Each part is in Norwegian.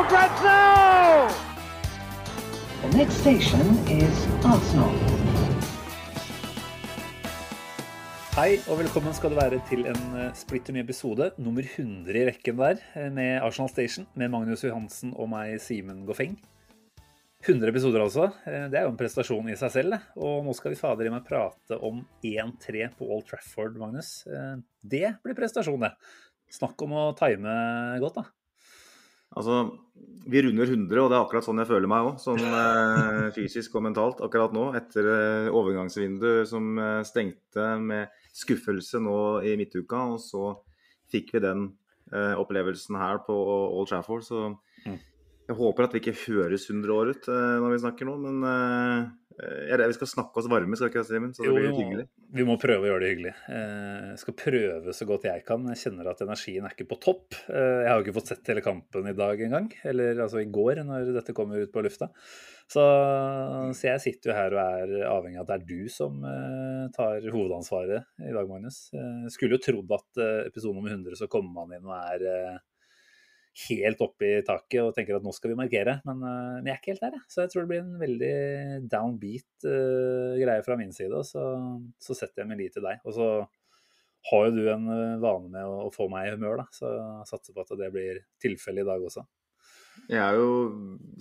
for grabs now! The next station is Arsenal. Hei og velkommen skal du være til en eh, splitter ny episode, nummer 100 i rekken der, eh, med Arsenal Station, med Magnus Johansen og meg, Simen Goffeng. 100 episoder altså. Eh, Det er jo en prestasjon i seg selv. det. Og nå skal vi fader i meg prate om 1-3 på Old Trafford, Magnus. Det blir prestasjon, det. Snakk om å time godt, da. Altså, vi runder 100, og det er akkurat sånn jeg føler meg òg. Sånn eh, fysisk og mentalt akkurat nå. Etter eh, overgangsvinduet som eh, stengte med skuffelse nå i midtuka. Og så fikk vi den eh, opplevelsen her på Old Trafford. Så Mm. Jeg håper at vi ikke høres 100 år ut eh, når vi snakker nå. Men eh, jeg, vi skal snakke oss varme, skal vi ikke det, Simen? Så det Jo, blir litt hyggelig. Vi må prøve å gjøre det hyggelig. Eh, Jeg skal prøve så godt jeg kan. Jeg kjenner at energien er ikke på topp. Eh, Jeg har jo ikke fått sett hele kampen i dag engang. Eller altså i går, når dette kommer ut på lufta. Så, så jeg sitter jo her og er avhengig av at det er du som eh, tar hovedansvaret i dag, Magnus. Jeg Skulle jo trodd at episoden episode nummer 100 så kommer man inn og er eh, helt opp i taket og tenker at nå skal vi markere, men, eh, men jeg er ikke helt der, jeg. Så jeg tror det blir en veldig downbeat uh, greie fra min side. Og så, så setter jeg min lit til deg. Og så har jo du en eh, vane med å, å få meg i humør, da. Så jeg satser på at det blir tilfellet i dag også. Jeg er jo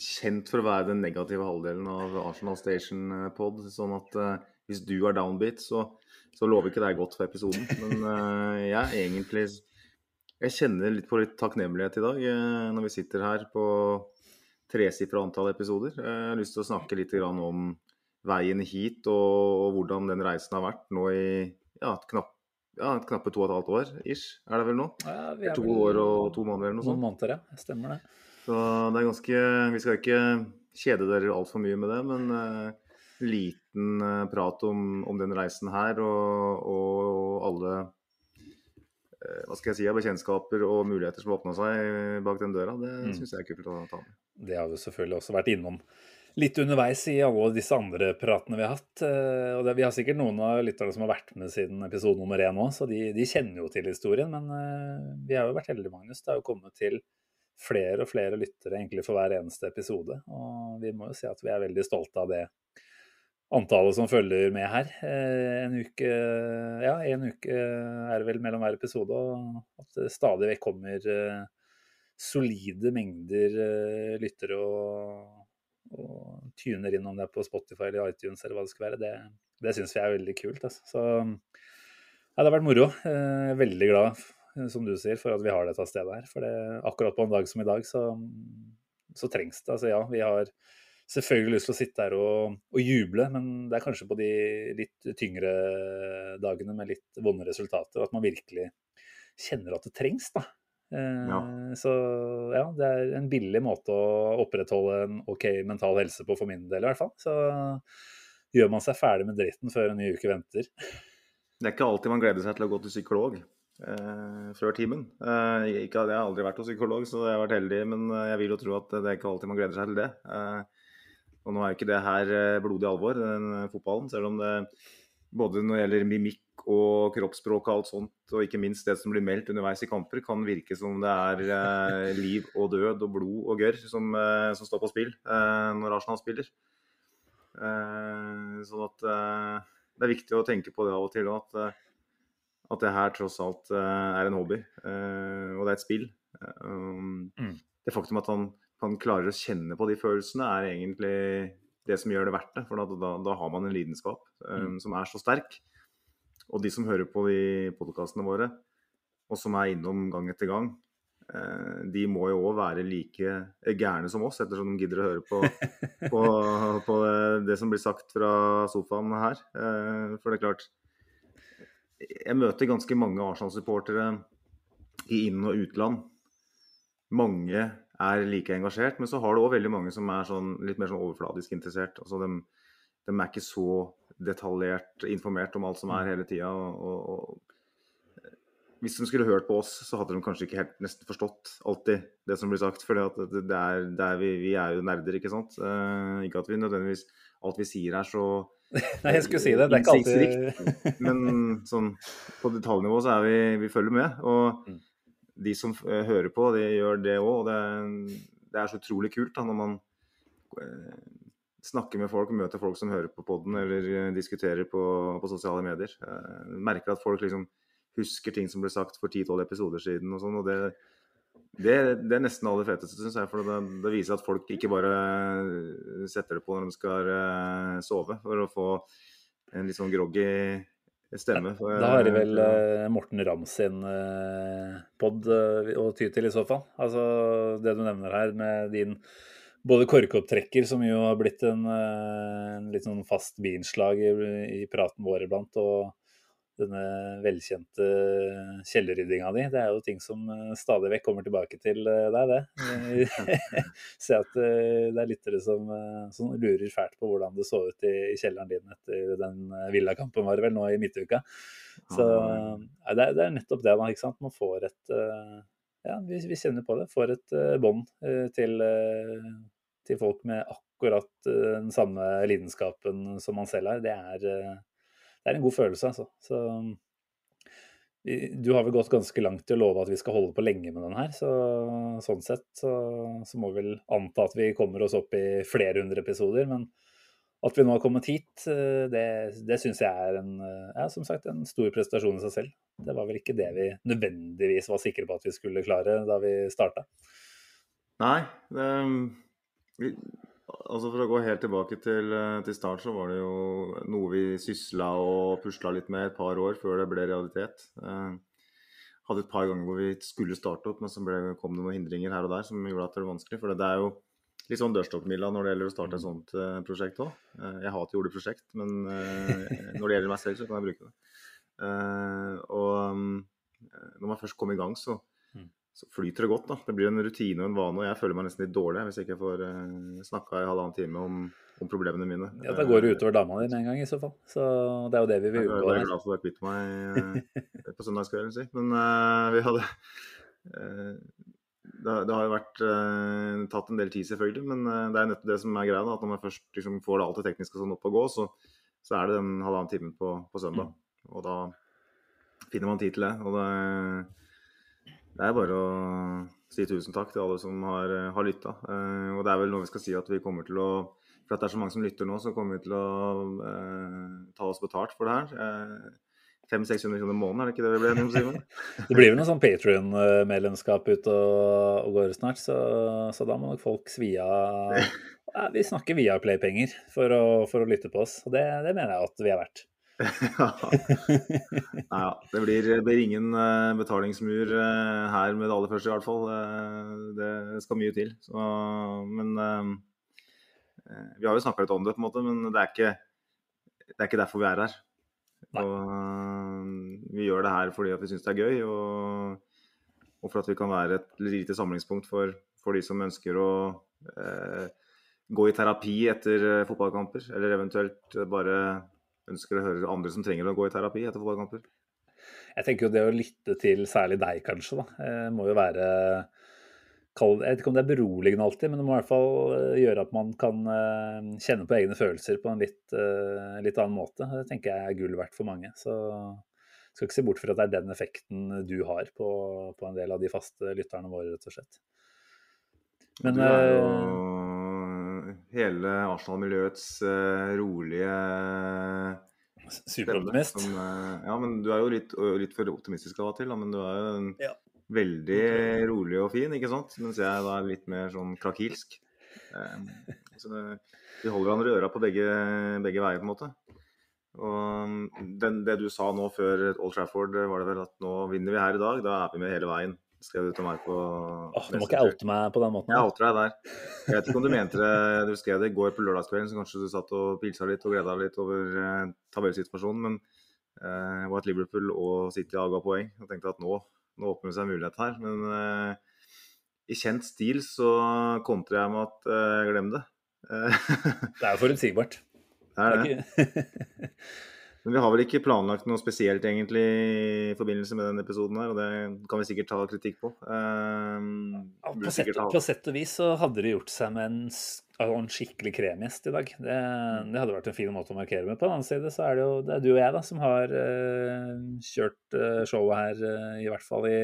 kjent for å være den negative halvdelen av Arsenal Station-pod. Sånn at uh, hvis du er downbeat, så, så lover ikke det godt for episoden. Men uh, jeg er egentlig Jeg kjenner litt på litt takknemlighet i dag eh, når vi sitter her på tresifra antall episoder. Eh, Jeg har lyst til å snakke litt om veien hit og, hvordan den reisen har vært nå i ja, knapp, ja, knappe to og et halvt år ish, er det vel nå? Ja, vi er To vel år og to måneder eller noe Noen måneder, ja. Stemmer det. Så det er ganske Vi skal ikke kjede dere altfor mye med det, men uh, liten uh, prat om, om den reisen her og, og alle hva skal jeg si, av bekjentskaper og muligheter som åpna seg bak den døra. Det Mm. syns jeg er kult å ta med. Det har vi selvfølgelig også vært innom litt underveis i alle disse andre pratene vi har hatt. Eh, Og det, vi har sikkert noen av lytterne som har vært med siden episode nummer én òg, så de, de kjenner jo til historien. Men eh, vi har jo vært heldige, Magnus. Det har jo kommet til flere og flere lyttere egentlig for hver eneste episode. Og vi må jo si at vi er veldig stolte av det antallet som følger med her. Eh, En uke, ja, en uke er det vel mellom hver episode, og at det stadig vekk kommer eh, solide mengder eh, lyttere og, og tuner inn om det er på Spotify eller iTunes eller hva det skal være. Det, det syns vi er veldig kult. Altså. Så ja, det har vært moro. Veldig glad, som du sier, for at vi har dette stedet her. For det, akkurat på en dag som i dag, så, så trengs det. Altså ja, vi har selvfølgelig lyst til å sitte her og, og juble, men det er kanskje på de litt tyngre dagene med litt vonde resultater at man virkelig kjenner at det trengs, da. Eh, Ja. Så ja, det er en billig måte å opprettholde en OK mental helse på, for min del i hvert fall. Så gjør man seg ferdig med dritten før en ny uke venter. Det er ikke alltid man gleder seg til å gå til psykolog eh, før timen. Eh, jeg, jeg har aldri vært hos psykolog, så jeg har vært heldig, men eh, jeg vil jo tro at det er ikke alltid man gleder seg til det. Eh, og nå er jo ikke det her eh, blodig alvor, den eh, fotballen, selv om det både når det gjelder mimikk og kroppsspråk og alt sånt, og ikke minst det som blir meldt underveis i kamper, kan virke som det er eh, liv og død og blod og gørr som, eh, som står på spill eh, når Arsenal spiller. Sånn at det er viktig å tenke på det av og til, at, at det her tross alt er en hobby, og det er et spill. Um, Mm. Det faktum at han, han klarer å kjenne på de følelsene, er egentlig det som gjør det verdt det. For da, da, da har man en lidenskap Mm. som er så sterk. Og de som hører på de podkastene våre, og som er innom gang etter gang, uh, de må jo òg være like gærne som oss, ettersom de gidder å høre på, på, på det som blir sagt fra sofaen her. Uh, For det er klart Jeg møter ganske mange Arsenal-supportere i inn- og utland. Mange er like engasjert, men så har du òg veldig mange som er sånn, litt mer sånn overfladisk interessert. Altså de, de er ikke så detaljert informert om alt som er hele tida. Og, og, og, hvis de skulle hørt på oss, så hadde de kanskje ikke helt nesten forstått alltid det som blir sagt. For det, det er, det er vi, vi, er jo nerder, ikke sant. Eh, ikke at vi nødvendigvis alt vi sier er så Nei, jeg skulle si det. Det er ikke alltid Men sånn på detaljnivå så er vi Vi følger med. Og mm. De som uh, hører på, de gjør det òg. Og det, det, er så utrolig kult da, når man uh, snakker med folk, møter folk som hører på poden eller diskuterer på, på sosiale medier. merker at folk liksom husker ting som ble sagt for 10-12 episoder siden og sånn. og det, det, det, er nesten aller feteste, syns jeg. For det, det, viser at folk ikke bare setter det på når de skal sove, for å få en litt sånn groggy stemme. Da har de vel uh, Morten Ramm sin uh, pod å ty til i så fall. Altså det du nevner her med din både korkopptrekker, som jo har blitt en, en litt sånn fast biinnslag i, i praten vår iblant, og denne velkjente kjellerryddinga di. Det er jo ting som eh, stadig vekk kommer tilbake til eh, deg, det. Se at eh, det er lyttere som, som, lurer fælt på hvordan det så ut i, i kjelleren din etter den villakampen var det vel nå i midtuka. Så ja, det, er, det, er, nettopp det, da. ikke sant? Man får et Ja, vi, vi kjenner på det. Får et bånd til, til folk med akkurat den samme lidenskapen som man selv har. Det er det er en god følelse, altså. Så du har vel gått ganske langt i å love at vi skal holde på lenge med den her. Så, sånn sett så, så, må vi vel anta at vi kommer oss opp i flere hundre episoder. Men at vi nå har kommet hit, eh, det, det syns jeg er en, ja, som sagt, en stor prestasjon i seg selv. Det var vel ikke det vi nødvendigvis var sikre på at vi skulle klare da vi starta. Nei, det, Altså For å gå helt tilbake til, eh, til, start, så var det jo noe vi sysla og pusla litt med et par år før det ble realitet. Eh, hadde et par ganger hvor vi skulle starte opp, men så ble, kom det noen hindringer her og der som gjorde at det var vanskelig. For det er jo litt sånn dørstokkmila når det gjelder å starte et sånt eh, prosjekt òg. Eh, jeg hater gjorde prosjekt, men uh, når det gjelder meg selv, så kan jeg bruke det. og um, når man først kom i gang, så så flyter det godt. da. Det blir en rutine og en vane. Og jeg føler meg nesten litt dårlig hvis jeg ikke får uh, snakka i halvannen time om, om, problemene mine. Ja, Da går det utover dama di med en gang i så fall. Så det er jo det vi vil unngå. Jeg er glad for å være kvitt meg uh, på søndagskvelden, si. Men uh, vi hadde uh, det, det, har jo vært tatt en del tid, selvfølgelig. Men det er nettopp det som er greia. Da, at når man først liksom, får det alt det tekniske sånn opp og gå, så, så er det den halvannen timen på, på søndag. Mm. Og da finner man tid til det. Og det det er bare å si tusen takk til alle som har, eh, har lytta. Uh, og det er vel noe vi skal si at vi kommer til å For at det er så mange som lytter nå, så kommer vi til å eh, ta oss betalt for det her. Uh, 500-600 kroner i måneden, er det ikke det vi ble enige om, Simen? det blir vel noe sånn Patrion-medlemskap ute og, og, går snart, så, så, da må nok folk svi av ja, Vi snakker via Play-penger for, for, å lytte på oss, og det, det mener jeg at vi er verdt. Nei, ja. Det blir, blir ingen uh, betalingsmur uh, her med det aller første, i hvert fall. Uh, det skal mye til. Så, men vi har jo snakka litt om det, på en måte, men det er ikke, det er ikke derfor vi er her. Og, vi gjør det her fordi vi syns det er gøy, og, og, for at vi kan være et lite samlingspunkt for, for de som ønsker å gå i terapi etter fotballkamper, eller eventuelt bare ønsker å høre andre som trenger å gå i terapi etter fotballkamper? Jeg tenker jo det å lytte til særlig deg, kanskje, da, eh, må jo være Jeg vet ikke om det er beroligende alltid, men det må i hvert fall eh, gjøre at man kan eh, kjenne på egne følelser på en litt, litt annen måte. Det tenker jeg er gull verdt for mange. Så jeg skal ikke se bort fra at det er den effekten du har på, på en del av de faste lytterne våre, rett og slett. Men, du er jo hele Arsenal-miljøets uh, rolige Superoptimist. uh, ja, men du er jo litt, litt for optimistisk av og til, da, men du er jo en, ja. veldig rolig og fin, ikke sant? Mens jeg da er litt mer sånn krakilsk. Um, så vi holder hverandre i øra på begge, begge, veier, på en måte. Og den, det du sa nå før Old Trafford, var det vel at nå vinner vi her i dag. Da er vi med hele veien skrev du til meg på Åh, Du må ikke oute meg på den måten. Jeg outer deg der. Jeg vet ikke om du mente det du skrev det i går på lørdagskvelden, så kanskje du satt og pilsa litt og gleda litt over eh, tabellsituasjonen, men eh, var et Liverpool og City aga poeng. Jeg tenkte at nå, nå åpner det seg en mulighet her. Men eh, i kjent stil så kontrer jeg med at eh, glem det. Eh, Det er jo forutsigbart. det er Det det. er ikke... Men vi har vel ikke planlagt noe spesielt egentlig i forbindelse med denne episoden her, og det kan vi sikkert ta kritikk på. Um, Ja, på, sett, ha- på sett og vis så hadde det gjort seg med en, en skikkelig kremgjest i dag. Det, det hadde vært en fin måte å markere med. På den annen side så er det jo det er du og jeg da, som har uh, kjørt uh, showet her uh, i hvert fall i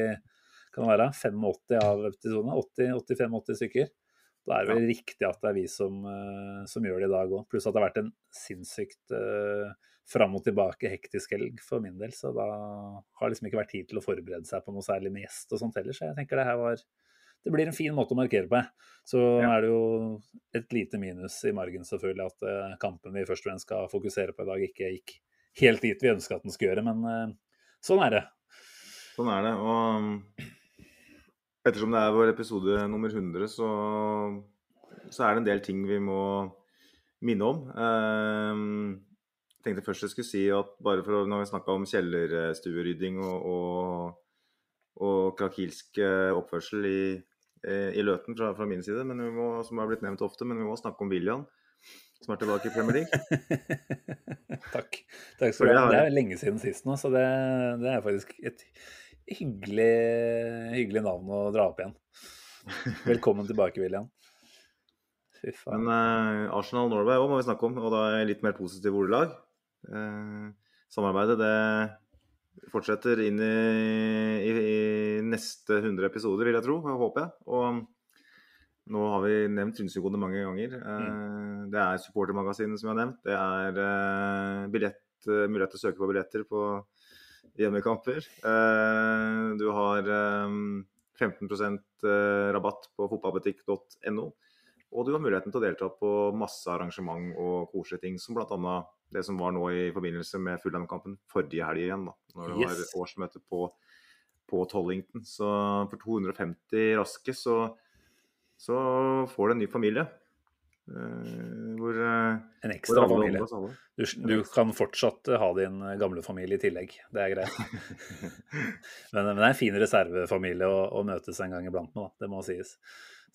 kan det være 85 av episodene. 80-85-80 stykker. Da er det vel riktig at det er vi som, som gjør det i dag òg. Pluss at det har vært en sinnssykt fram og tilbake hektisk helg for min del. Så da har liksom ikke vært tid til å forberede seg på noe særlig med gjest og sånt heller. Så jeg tenker det her var det blir en fin måte å markere på. Så Ja. er det jo et lite minus i margen selvfølgelig at eh, kampen vi først og fremst skal fokusere på i dag, ikke gikk helt dit vi ønska at den skulle gjøre. Men eh, sånn er det. Sånn er det. Og ettersom det er vår episode nummer 100, så, så er det en del ting vi må minne om. Um, tenkte først jeg skulle si at bare for å, når vi snakka om kjellerstuerydding og, og, og krakilsk eh, oppførsel i, eh, i Løten fra, fra min side, må, som har blitt nevnt ofte, men vi må snakke om William, som er tilbake i Premier League. Takk. Takk skal du ha. Det er lenge siden sist nå, så det, det er faktisk et hyggelig, hyggelig navn å dra opp igjen. Velkommen tilbake, William. Men uh, Arsenal Norway òg må vi snakke om, og da er litt mer positiv ordelag. Eh, samarbeidet det fortsetter inn i, i, i neste 100 episoder, vil jeg tro. Håper jeg. Og nå har vi nevnt Trynsegode mange ganger. Mm. det er supportermagasinet som jeg har nevnt. Det er eh, billett, eh, mulighet til å søke på billetter på hjemmekamper. Eh, du har eh, 15% rabatt på fotballbutikk.no. Og du har muligheten til å delta på masse arrangement og koselige ting, som bl.a. det som var nå i forbindelse med Fulham-kampen forrige helg igjen, da. Når det Yes. var årsmøte på, på Tollington. Så for 250 raske så, så får du en ny familie. Uh, hvor, eh, En ekstra alle familie. alle. Du, du kan fortsatt ha din gamle familie i tillegg. Det er greit. Men, men det er en fin reservefamilie å, å møtes en gang iblant med, da. Det må sies.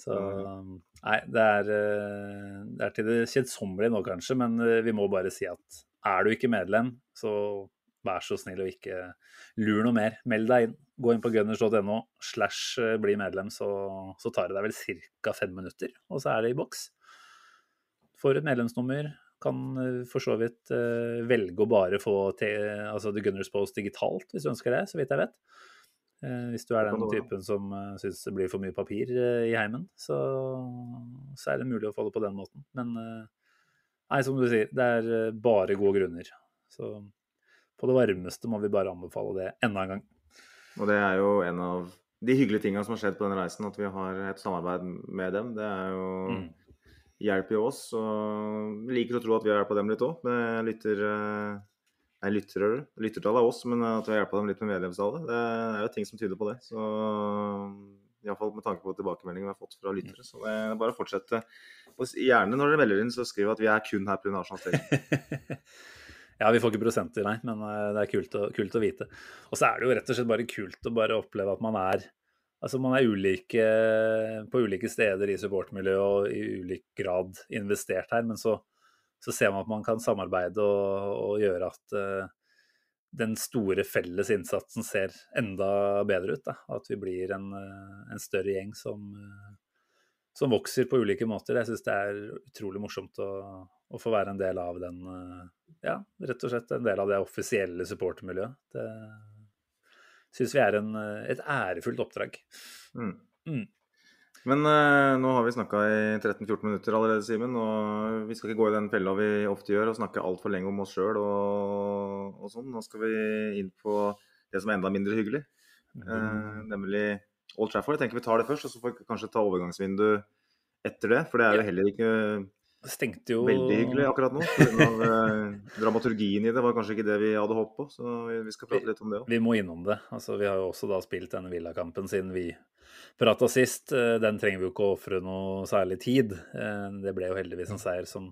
Så nei, det er, eh, det er til det kjedsommelige nå, kanskje, men eh, vi må bare si at er du ikke medlem, så vær så snill og ikke lur noe mer. Meld deg inn. Gå inn på gunners.no slash eh, bli medlem, så, så tar det deg vel ca. fem minutter, og så er det i boks. Får et medlemsnummer, kan for så vidt velge å bare få til, altså The Gunners Post digitalt, hvis du ønsker det, så vidt jeg vet. Eh, hvis du er den typen som uh, syns det blir for mye papir eh, i heimen, så, så er det mulig å få det på den måten. Men eh, nei, som du sier, det er eh, bare gode grunner. Så på det varmeste må vi bare anbefale det enda en gang. Og det er jo en av de hyggelige tingene som har skjedd på denne reisen, at vi har et samarbeid med dem. Det er jo Mm. hjelp i oss. Og vi liker å tro at vi har hjulpet dem litt òg, med lytter... Nei, lytter, lyttertall er oss, men at vi har hjulpet dem litt med medlemstallet. Det er jo ting som tyder på det. Så Iallfall med tanke på tilbakemeldingen vi har fått fra lyttere. Så det er bare å fortsette. Og gjerne når dere melder inn, så skriv at vi er kun her pga. Arsenal Station. ja, vi får ikke prosenter, nei, men eh, det er kult å, kult å vite. Og så er det jo rett og slett bare kult å bare oppleve at man er Altså man er ulike på ulike steder i supportmiljøet og i ulik grad investert her, men så, så ser man at man kan samarbeide og, og gjøre at uh, den store felles innsatsen ser enda bedre ut. Da. At vi blir en, eh, en større gjeng som, eh, som vokser på ulike måter. Jeg syns det er utrolig morsomt å, å få være en del av den Ja, rett og slett en del av det offisielle supportermiljøet. Det syns vi er en, et ærefullt oppdrag. Mm. Mm. Men eh, nå har vi snakka i 13-14 minutter allerede, Simen. Og vi skal ikke gå i den fella vi ofte gjør, og snakke altfor lenge om oss sjøl og, og sånn. Nå skal vi inn på det som er enda mindre hyggelig, eh, nemlig Old Trafford. Jeg tenker vi tar det først, og så får vi kanskje ta overgangsvindu etter det. For det er jo heller ikke Stengte jo veldig hyggelig akkurat nå. Av, eh, dramaturgien i det var kanskje ikke det vi hadde håpet på. Så vi, skal prate litt om det òg. Vi må innom det. Altså, vi har jo også da spilt denne Villakampen siden vi prata sist. Eh, Den trenger vi jo ikke å ofre noe særlig tid. Eh, Det ble jo heldigvis en seier som,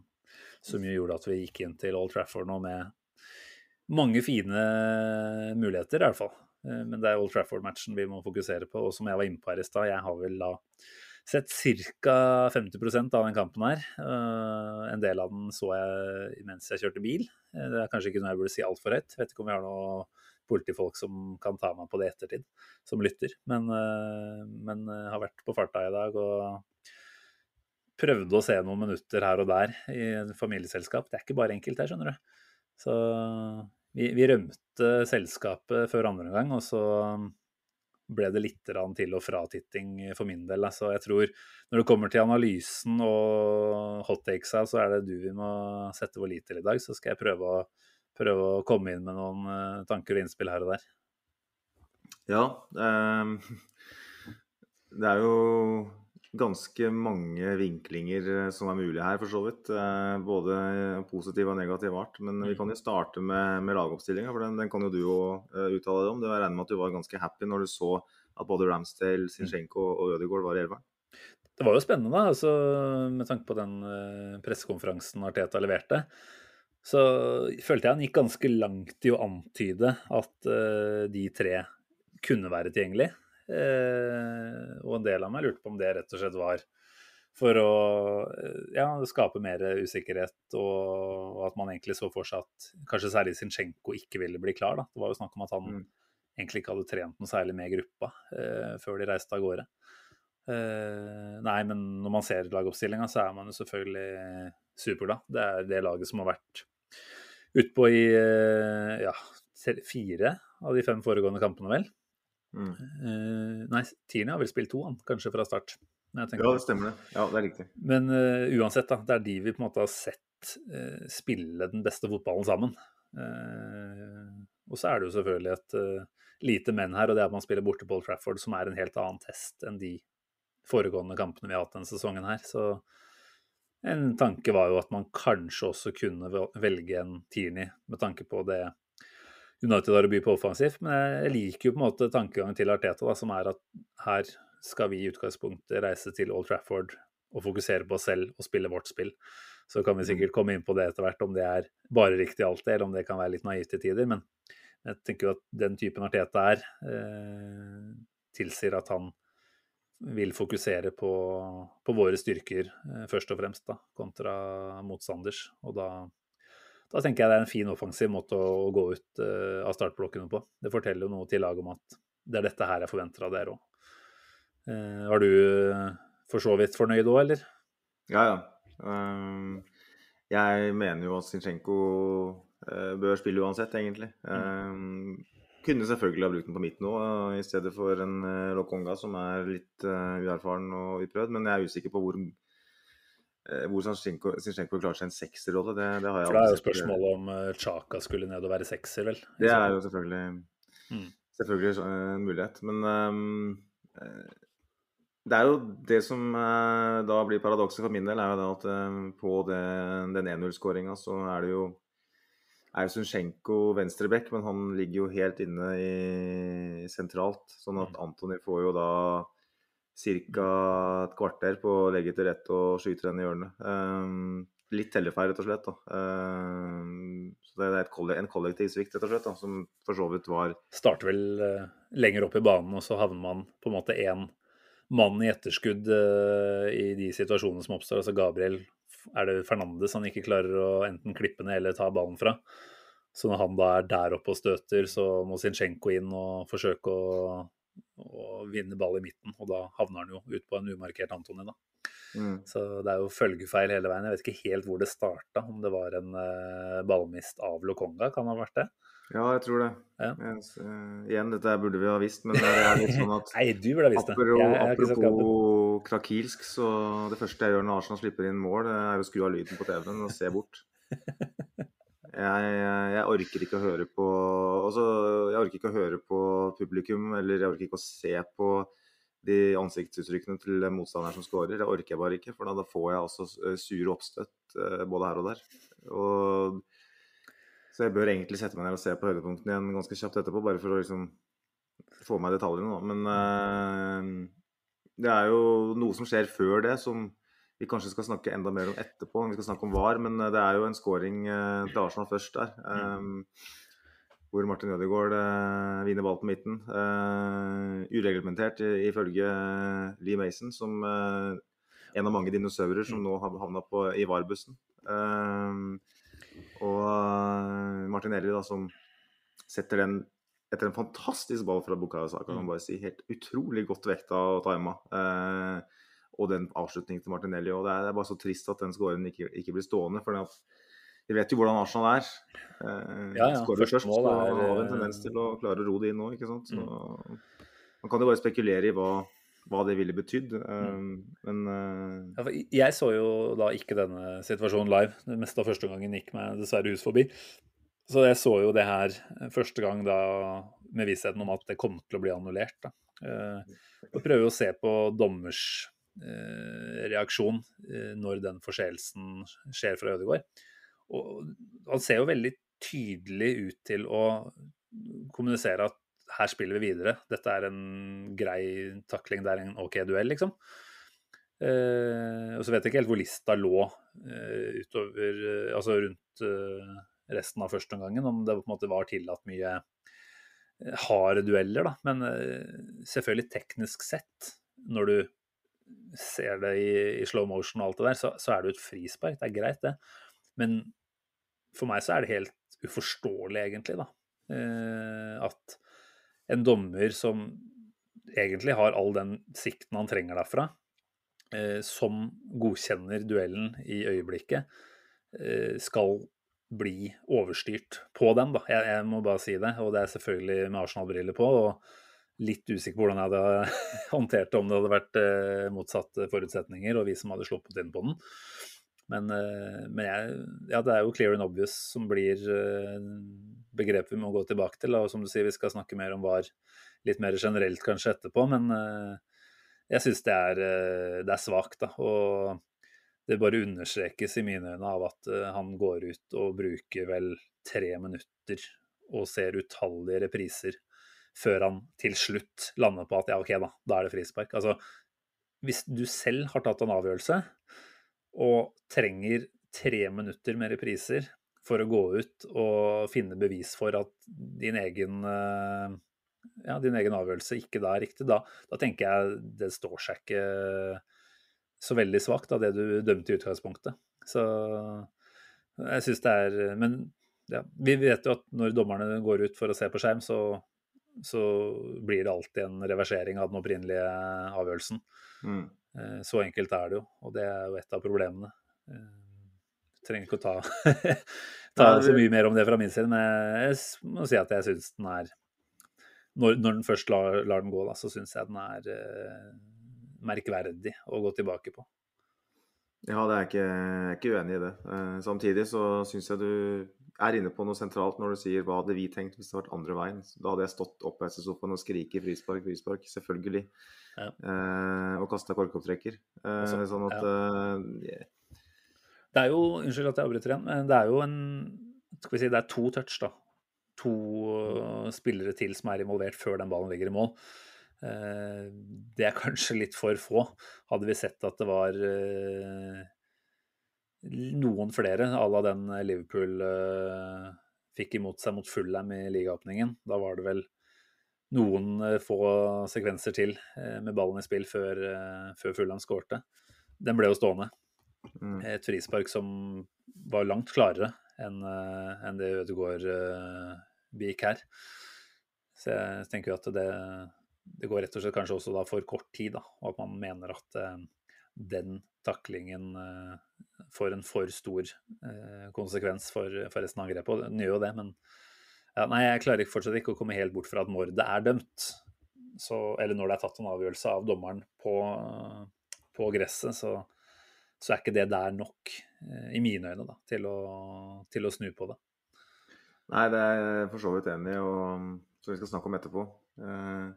som jo gjorde at vi gikk inn til Old Trafford nå med mange fine muligheter, i hvert fall. Eh, men det er Old Trafford-matchen vi må fokusere på. Og som jeg var inne på her i stad, jeg har vel da sett ca. 50% av den kampen her. Uh, en del av den så jeg mens jeg kjørte bil. Uh, det er kanskje ikke noe jeg burde si altfor høyt. Vet ikke om vi har noe politifolk som kan ta meg på det i ettertid, som lytter. Men, uh, men har vært på farta i dag og prøvde å se noen minutter her og der i et familieselskap. Det er ikke bare enkelt det, skjønner du. Så vi, vi rømte selskapet før andre gang, og så ble det litt til og fra-titting for min del. Så jeg tror når det kommer til analysen og hot takesa, så er det du vi må sette vår lit til i dag. Så skal jeg prøve å, prøve å komme inn med noen eh, tanker og innspill her og der. Ja, um, det er jo ganske mange vinklinger eh, som er mulige her, for så vidt. Eh, både positiv og negativ art. Men vi mm. kan jo starte med, med lagoppstillinga, for den, den, kan jo du òg uh, uttale deg om. Jeg regner med at du var ganske happy når du så at både Ramsdale, mm. Zinchenko og Ødegaard var i elveren? Det var jo spennende, altså, med tanke på den pressekonferansen Arteta leverte. Så følte jeg han gikk ganske langt i å antyde at de tre kunne være tilgjengelige. Eh, og en del av meg lurte på om det rett og slett var for å eh, ja, skape mer usikkerhet, og, at man egentlig så for seg at kanskje særlig Zinchenko ikke ville bli klar. Da. Det var jo snakk om at han mm. egentlig ikke hadde trent noe særlig med gruppa eh, før de reiste av gårde. Eh, nei, men når man ser lagoppstillinga, så er man jo selvfølgelig superglad. Det er det laget som har vært utpå i eh, ja, fire av de fem foregående kampene, vel. Mm. Uh, nei, Tierney har vel spilt to, han, kanskje fra start. ja, det stemmer det. Ja, det er riktig. Men uh, uansett, da, det er de vi på en måte har sett uh, spille den beste fotballen sammen. og så er det jo selvfølgelig et lite men her, og det er at man spiller borte på Old Trafford, som er en helt annen test enn de foregående kampene vi har hatt denne sesongen her. Så en tanke var jo at man kanskje også kunne velge en Tierney med tanke på det United har å by på offensivt. Men jeg liker jo på en måte tankegangen til Arteta, da, som er at her skal vi i utgangspunktet reise til Old Trafford og fokusere på oss selv og spille vårt spill. Så kan vi mm. sikkert komme inn på det etter hvert, om det er bare riktig alltid, eller om det kan være litt naivt til tider. Men jeg tenker jo at den typen Arteta er, eh, tilsier at han vil fokusere på, på våre styrker eh, først og fremst, da, kontra motstanders. Og da da tenker jeg det er en fin offensiv måte å gå ut uh, av startblokkene på. Det forteller jo noe til laget om at det er dette her jeg forventer av dere òg. Uh, eh, var du uh, for så vidt fornøyd òg, eller? Ja, ja. Um, jeg mener jo at Zinchenko bør spille uansett, egentlig. Um, kunne selvfølgelig ha brukt den på midten òg, i stedet for en Lokonga som er litt uerfaren og uprøvd. Men jeg er usikker på hvor Eh, hvor Zinchenko, klarer seg en sekserrolle, det, det har jeg For da er jo spørsmålet om uh, Chaka skulle ned og være sekser, vel? Det er jo selvfølgelig, mm. selvfølgelig en uh, mulighet. Men um, uh, det er jo det som da blir paradokset for min del, er jo det at på det, den 1-0-skåringa så er det jo er jo venstreback, men han ligger jo helt inne i, sentralt. Sånn at mm. Antony får jo da ca. et kvarter på å legge til rette og skyte den i hjørnet. Um, litt tellefeil, rett og slett. Um, så det er kollektiv, en kollektiv svikt, rett og slett, da, som for så vidt var Starter vel uh, lenger opp i banen, og så havner man på en måte én mann i etterskudd uh, i de situasjonene som oppstår. Altså Gabriel er det Fernandes han ikke klarer å enten klippe ned eller ta ballen fra. Så når han da er der oppe og støter, så må Zinchenko inn og forsøke å og vinner ball i midten. Og da havner han jo ut på en umarkert Antony, da. Mm. Så det er jo følgefeil hele veien. Jeg vet ikke helt hvor det starta, om det var en uh, ballmist av Lokonga, kan det ha vært det? Ja, jeg tror det. Ja. Jeg, uh, igjen, dette burde vi ha visst, men det er litt sånn at Nei, du burde ha visst det. Jeg, jeg apropos krakilsk, så det første jeg gjør når Arsenal slipper inn mål, er å skru av lyden på TV-en og se bort. Jeg, jeg, orker ikke å høre på altså, Jeg orker ikke å høre på publikum, eller jeg orker ikke å se på de ansiktsuttrykkene til motstanderen som scorer. Det orker jeg bare ikke, for da, får jeg også eh, sure oppstøtt eh, både her og der. Og, så jeg bør egentlig sette meg ned og se på høydepunktene igjen ganske kjapt etterpå, bare for å liksom få med detaljene. Da. Men øh, det er jo noe som skjer før det, som vi kanskje skal snakke enda mer om etterpå. Vi skal snakke om VAR, men eh, det er jo en scoring eh, til Arsenal først der. Um, hvor Martin Ødegaard eh, vinner ball på midten. Eh, ureglementert ifølge Lee Mason, som eh, en av mange dinosaurer som nå har havna i VAR-bussen. og Martinelli, da, som setter den etter en fantastisk ball fra Bukayo Saka, kan man bare si. Helt utrolig godt vekta og tima. Eh, og den avslutningen til Martinelli. og Det er, det er bare så trist at den skåren ikke, ikke, blir stående. for vi vet jo hvordan Arsenal er. Eh, ja, ja. Skårer først, så har vi en tendens til å klare å ro det inn nå. ikke sant? Så, mm. Man kan jo bare spekulere i hva, hva det ville betydd. Mm. Men uh... ja, Jeg så jo da ikke denne situasjonen live. Det meste av første gangen gikk meg dessverre hus forbi. Så jeg så jo det her første gang da med vissheten om at det kom til å bli annullert. da. Uh, og prøver å se på dommers reaksjon uh, når den forseelsen skjer fra Ødegaard. Og han ser jo veldig tydelig ut til å kommunisere at her spiller vi videre. Dette er en grei takling, det er en OK duell, liksom. og så vet jeg ikke helt hvor lista lå utover Altså rundt resten av første omgangen, om det på en måte var tillatt mye eh, harde dueller, da. Men eh, selvfølgelig teknisk sett, når du ser det i, i slow motion og alt det der, så, så, er det jo et frispark. Det er greit, det. Men for meg så er det helt uforståelig, egentlig, da. Eh, at en dommer som egentlig har all den sikten han trenger derfra, eh, som godkjenner duellen i øyeblikket, eh, skal bli overstyrt på den. Da. Jeg, jeg, må bare si det. Og det er selvfølgelig med Arsenal-briller på. og Litt usikker på hvordan jeg hadde håndtert det om det hadde vært eh, motsatte forutsetninger og vi som hadde sluppet inn på den. Men, eh, men jeg, ja, det er jo clear and obvious som blir eh, begrepet vi må gå tilbake til. Og som du sier, vi skal snakke mer om VAR litt mer generelt kanskje etterpå. Men jeg syns det er, det er svakt. da, og det bare understrekes i mine øyne av at han går ut og bruker vel tre minutter og ser utallige repriser før han til slutt lander på at ja, OK, da, da er det frispark. Altså, hvis du selv har tatt en avgjørelse og trenger tre minutter med repriser for å gå ut og finne bevis for at din egen, uh, ja, din egen avgjørelse ikke da er riktig, da, da tenker jeg det står seg ikke så veldig svakt av det du dømte i utgangspunktet. Så jeg syns det er Men ja, vi vet jo at når dommerne går ut for å se på skjerm, så, så blir det alltid en reversering av den opprinnelige avgjørelsen. Mm. Eh, så enkelt er det jo, og det er jo et av problemene. Jeg eh, trenger ikke å ta, ta så mye mer om det fra min side, men jeg må si at jeg syns den er når, når, den først lar, lar den gå, da, så syns jeg den er eh, merkverdig å gå tilbake på. Ja, det er ikke, jeg er ikke uenig i det. Samtidig så syns jeg du er inne på noe sentralt når du sier hva hadde vi tenkt hvis det hadde vært andre veien. Da hadde jeg stått oppreist i sofaen og skriket frispark, frispark, selvfølgelig. Ja. Eh, og kasta korkopptrekker. Eh, altså, sånn at ja. eh, Det er jo Unnskyld at jeg avbryter igjen, men det er jo en Skal vi si det er to touch, da. To spillere til som er involvert før den ballen ligger i mål. Eh, det er kanskje litt for få. Hadde vi sett at det var eh, noen flere à la den Liverpool uh, fikk imot seg mot Fulham i ligaåpningen, da var det vel noen få sekvenser til med ballen i spill før, før Fulham skårte. Den ble jo stående. Mm. Et frispark som var langt klarere enn en det Ødegaard begikk her. Så jeg tenker jo at det det går rett og slett kanskje også da for kort tid, da, og at man mener at den taklingen får en for stor eh, konsekvens for, for resten av angrepet. Den gjør jo det, men ja, nei, jeg klarer fortsatt ikke å komme helt bort fra at når det er dømt, så, eller når det er tatt en avgjørelse av dommeren på, på gresset, så, så, er ikke det der nok, eh, i mine øyne, da, til å, til å snu på det. Nei, det er jeg for så vidt enig i, og som vi skal snakke om etterpå. Eh,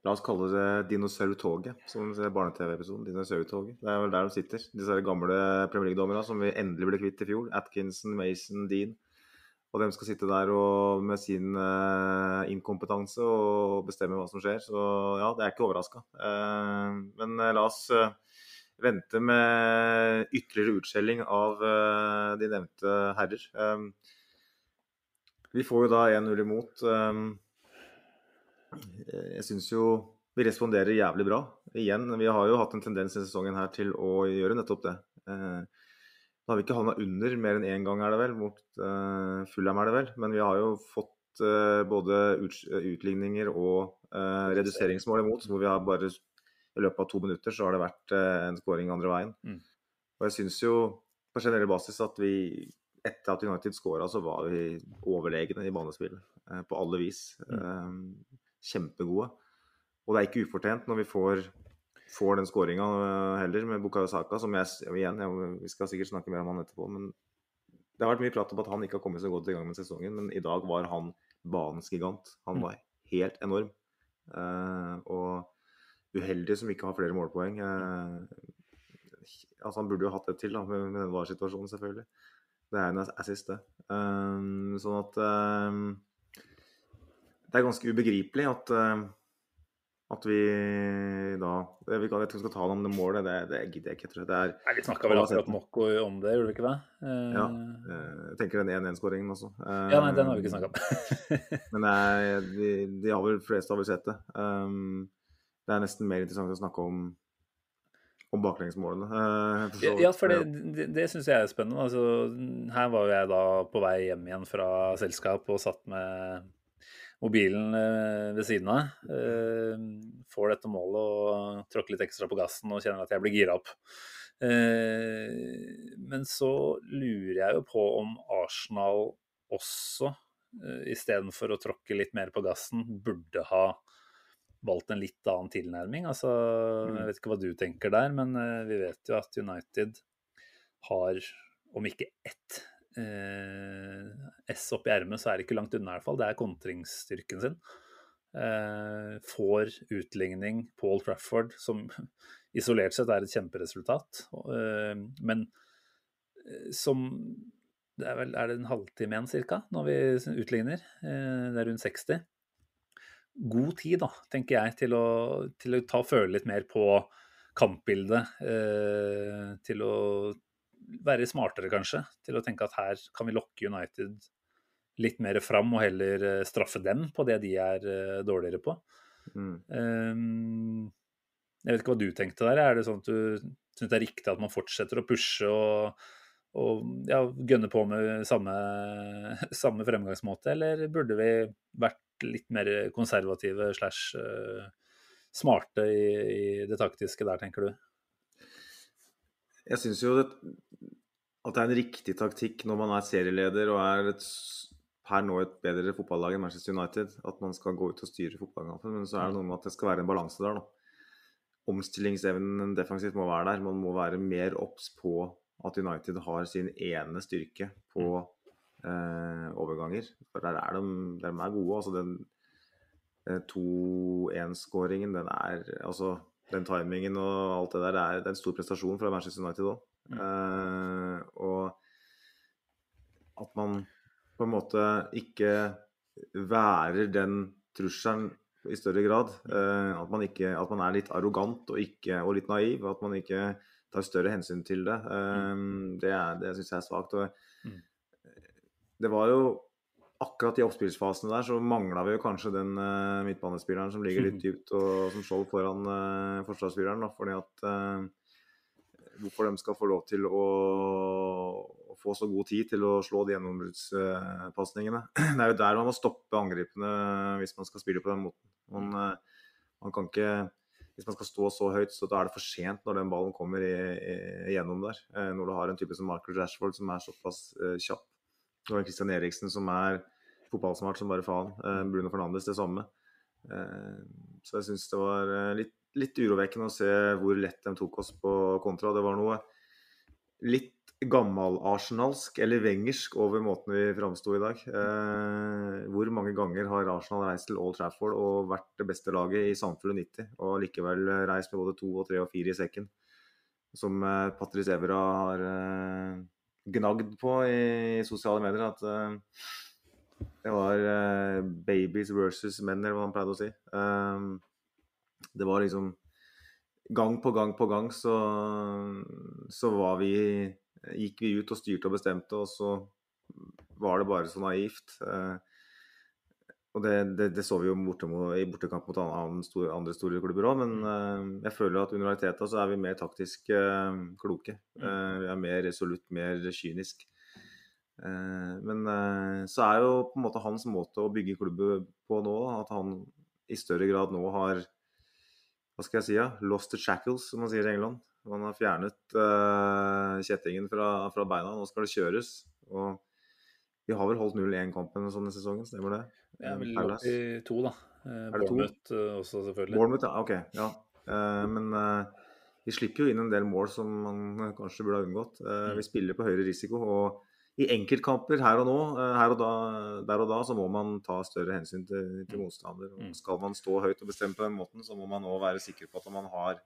La oss kalle det dinosaurtoget, som barne-TV-episoden. Dinosaurtoget. Det er vel der de sitter, disse gamle Premier League-dommerne som vi endelig ble kvitt i fjor. Atkinson, Mason, Dean. Og de skal sitte der og, med sin uh, inkompetanse og bestemme hva som skjer. Så ja, det er ikke overraska. Uh, eh, men uh, la oss vente med ytterligere utskjelling av de nevnte herrer. Vi får jo da 1-0 imot. Um, jeg syns jo vi responderer jævlig bra. Igjen, vi har jo hatt en tendens i sesongen her til å gjøre nettopp det. Da nå har vi ikke havna under mer enn én gang, er det vel. Mot uh, Fulham, er det vel. Men vi har jo fått både utligninger og uh, reduseringsmål imot. Hvor vi har bare i løpet av to minutter så har det vært en skåring andre veien. Mm. Og jeg syns jo på generell basis at vi etter at United skåra, så var vi overlegne i banespillet. på alle vis. Mm. Kjempegode. Og det er ikke ufortjent når vi får får den skåringa heller, med Bukayo Saka, som jeg igjen jeg, Vi skal sikkert snakke mer om han etterpå, men det har vært mye prat om at han ikke har kommet så godt i gang med sesongen, men i dag var han banens gigant. Han var helt enorm. Uh, og uheldig som ikke har flere målpoeng. Uh, altså Han burde jo hatt et til da, med, med den VAR-situasjonen, selvfølgelig. Det er en assist, det. Uh, sånn at Det er ganske ubegripelig at at vi da Jeg vet ikke om vi skal ta det om det målet, det, det gidder jeg ikke. tror jeg. Det er, Nei, vi snakka vel akkurat nok om det, gjorde vi ikke det? Uh, ja. Eh, jeg tenker den 1-1-skåringen også. Ja, nei, den har vi ikke snakka om. men nei, de, de, har vel fleste har vel sett det. Det er nesten mer interessant å snakke om om baklengsmålene. Ja, ja, for det, det, det syns jeg er spennende. Altså, her var jo jeg da på vei hjem igjen fra selskap og satt med mobilen eh, ved siden av. Eh, får dette målet og tråkker litt ekstra på gassen og kjenner at jeg blir gira opp. Eh, men så lurer jeg jo på om Arsenal også, istedenfor å tråkke litt mer på gassen, burde ha valgt en litt annen tilnærming. Altså, jeg mm. vet ikke hva du tenker der, men vi vet jo at United har, om ikke ett eh, S opp i ermet, så er det ikke langt unna i hvert fall. Det er kontringsstyrken sin. Eh, får utligning Paul Trafford, som isolert sett er et kjemperesultat. Eh, men eh, som det er, vel, er det en halvtime igjen cirka, når vi utligner. Eh, det er rundt 60. God tid, da, tenker jeg, til å, til å ta føle litt mer på kampbildet. Eh, til å være smartere, kanskje, til å tenke at her kan vi lokke United litt mer fram og heller eh, straffe dem på det de er eh, dårligere på. Mm. Um, jeg vet ikke hva du tenkte der. Er det sånn at du syns det er riktig at man fortsetter å pushe og, og ja, gønne på med samme, samme, fremgangsmåte, eller burde vi vært litt mer konservative slash uh, smarte i, i det taktiske der, tenker du? Jeg syns jo at det er en riktig taktikk når man er serieleder og er et, per nå et bedre fotballag enn Manchester United, at man skal gå ut og styre fotballkampen. Men så er det noe med at det skal være en balanse der. da. Omstillingsevnen defensivt må være der. Man må være mer obs på at United har sin ene styrke på eh, overganger. For der er de, de er gode. altså den 2-1-skåringen, eh, den er altså den timingen og alt det der, det er, det er en stor prestasjon fra Manchester United òg. Mm. Uh, og at man på en måte ikke værer den trusselen i større grad. Uh, at, man ikke, at man er litt arrogant og, ikke, og, litt naiv. At man ikke tar større hensyn til det. Uh, det, er, det syns jeg er svakt. Mm. Det var jo akkurat i oppspillsfasene der så mangla vi jo kanskje den uh, midtbanespilleren som ligger litt dypt og som skjold foran uh, forsvarsspilleren. Da, fordi at uh, Hvorfor de skal få lov til å, å, få så god tid til å slå de gjennombruddspasningene. Det er jo der man må stoppe angripene hvis man skal spille på den måten. Man, man kan ikke hvis man skal stå så høyt, så da er det for sent når den ballen kommer gjennom der. Når du har en type som Michael Rashford som er såpass kjapp og en Christian Eriksen som er fotballsmart som bare faen. Eh, Bruno Fernandes det samme. Eh, så jeg syns det var eh, litt, litt, urovekkende å se hvor lett de tok oss på kontra. Det var noe litt gammelarsenalsk eller wengersk over måten vi framsto i dag. hvor mange ganger har Arsenal reist til Old Trafford og vært det beste laget i samfunnet 90, og likevel reist med både to og tre og fire i sekken? Som Patrice Evra har gnagd på i sosiale medier at uh, det var uh, babies versus menn, eller hva han pleide å si. Uh, det var liksom Gang på gang på gang så, så var vi Gikk vi ut og styrte og bestemte, og så var det bare så naivt. Eh, og det, det, det så vi jo borte mot, i bortekamp mot andre store, andre store klubber òg, men uh, jeg føler at under Arteta så er vi mer taktisk uh, kloke. Uh, vi er mer resolutt, mer kynisk. men så er jo på en måte hans måte å bygge klubben på nå, at han i større grad nå har hva skal jeg si, ja, lost the shackles, som man sier i England. Man har fjernet kjettingen fra, fra beina, nå skal det kjøres. og vi har vel holdt 0-1-kampen sånn i sesongen, stemmer det? Ja, vel opp i to, da. Eh, er det Bournemouth to? Eh, også, selvfølgelig. Bournemouth, ja. Ok. Ja. Eh, men vi slipper jo inn en del mål som man kanskje burde ha unngått. Mm. Vi spiller på høyere risiko. og i enkeltkamper her og nå, her og da, der og da, så må man ta større hensyn til, til mm. motstander. Og mm. skal man stå høyt og bestemme på den måten, så må man òg være sikker på at man har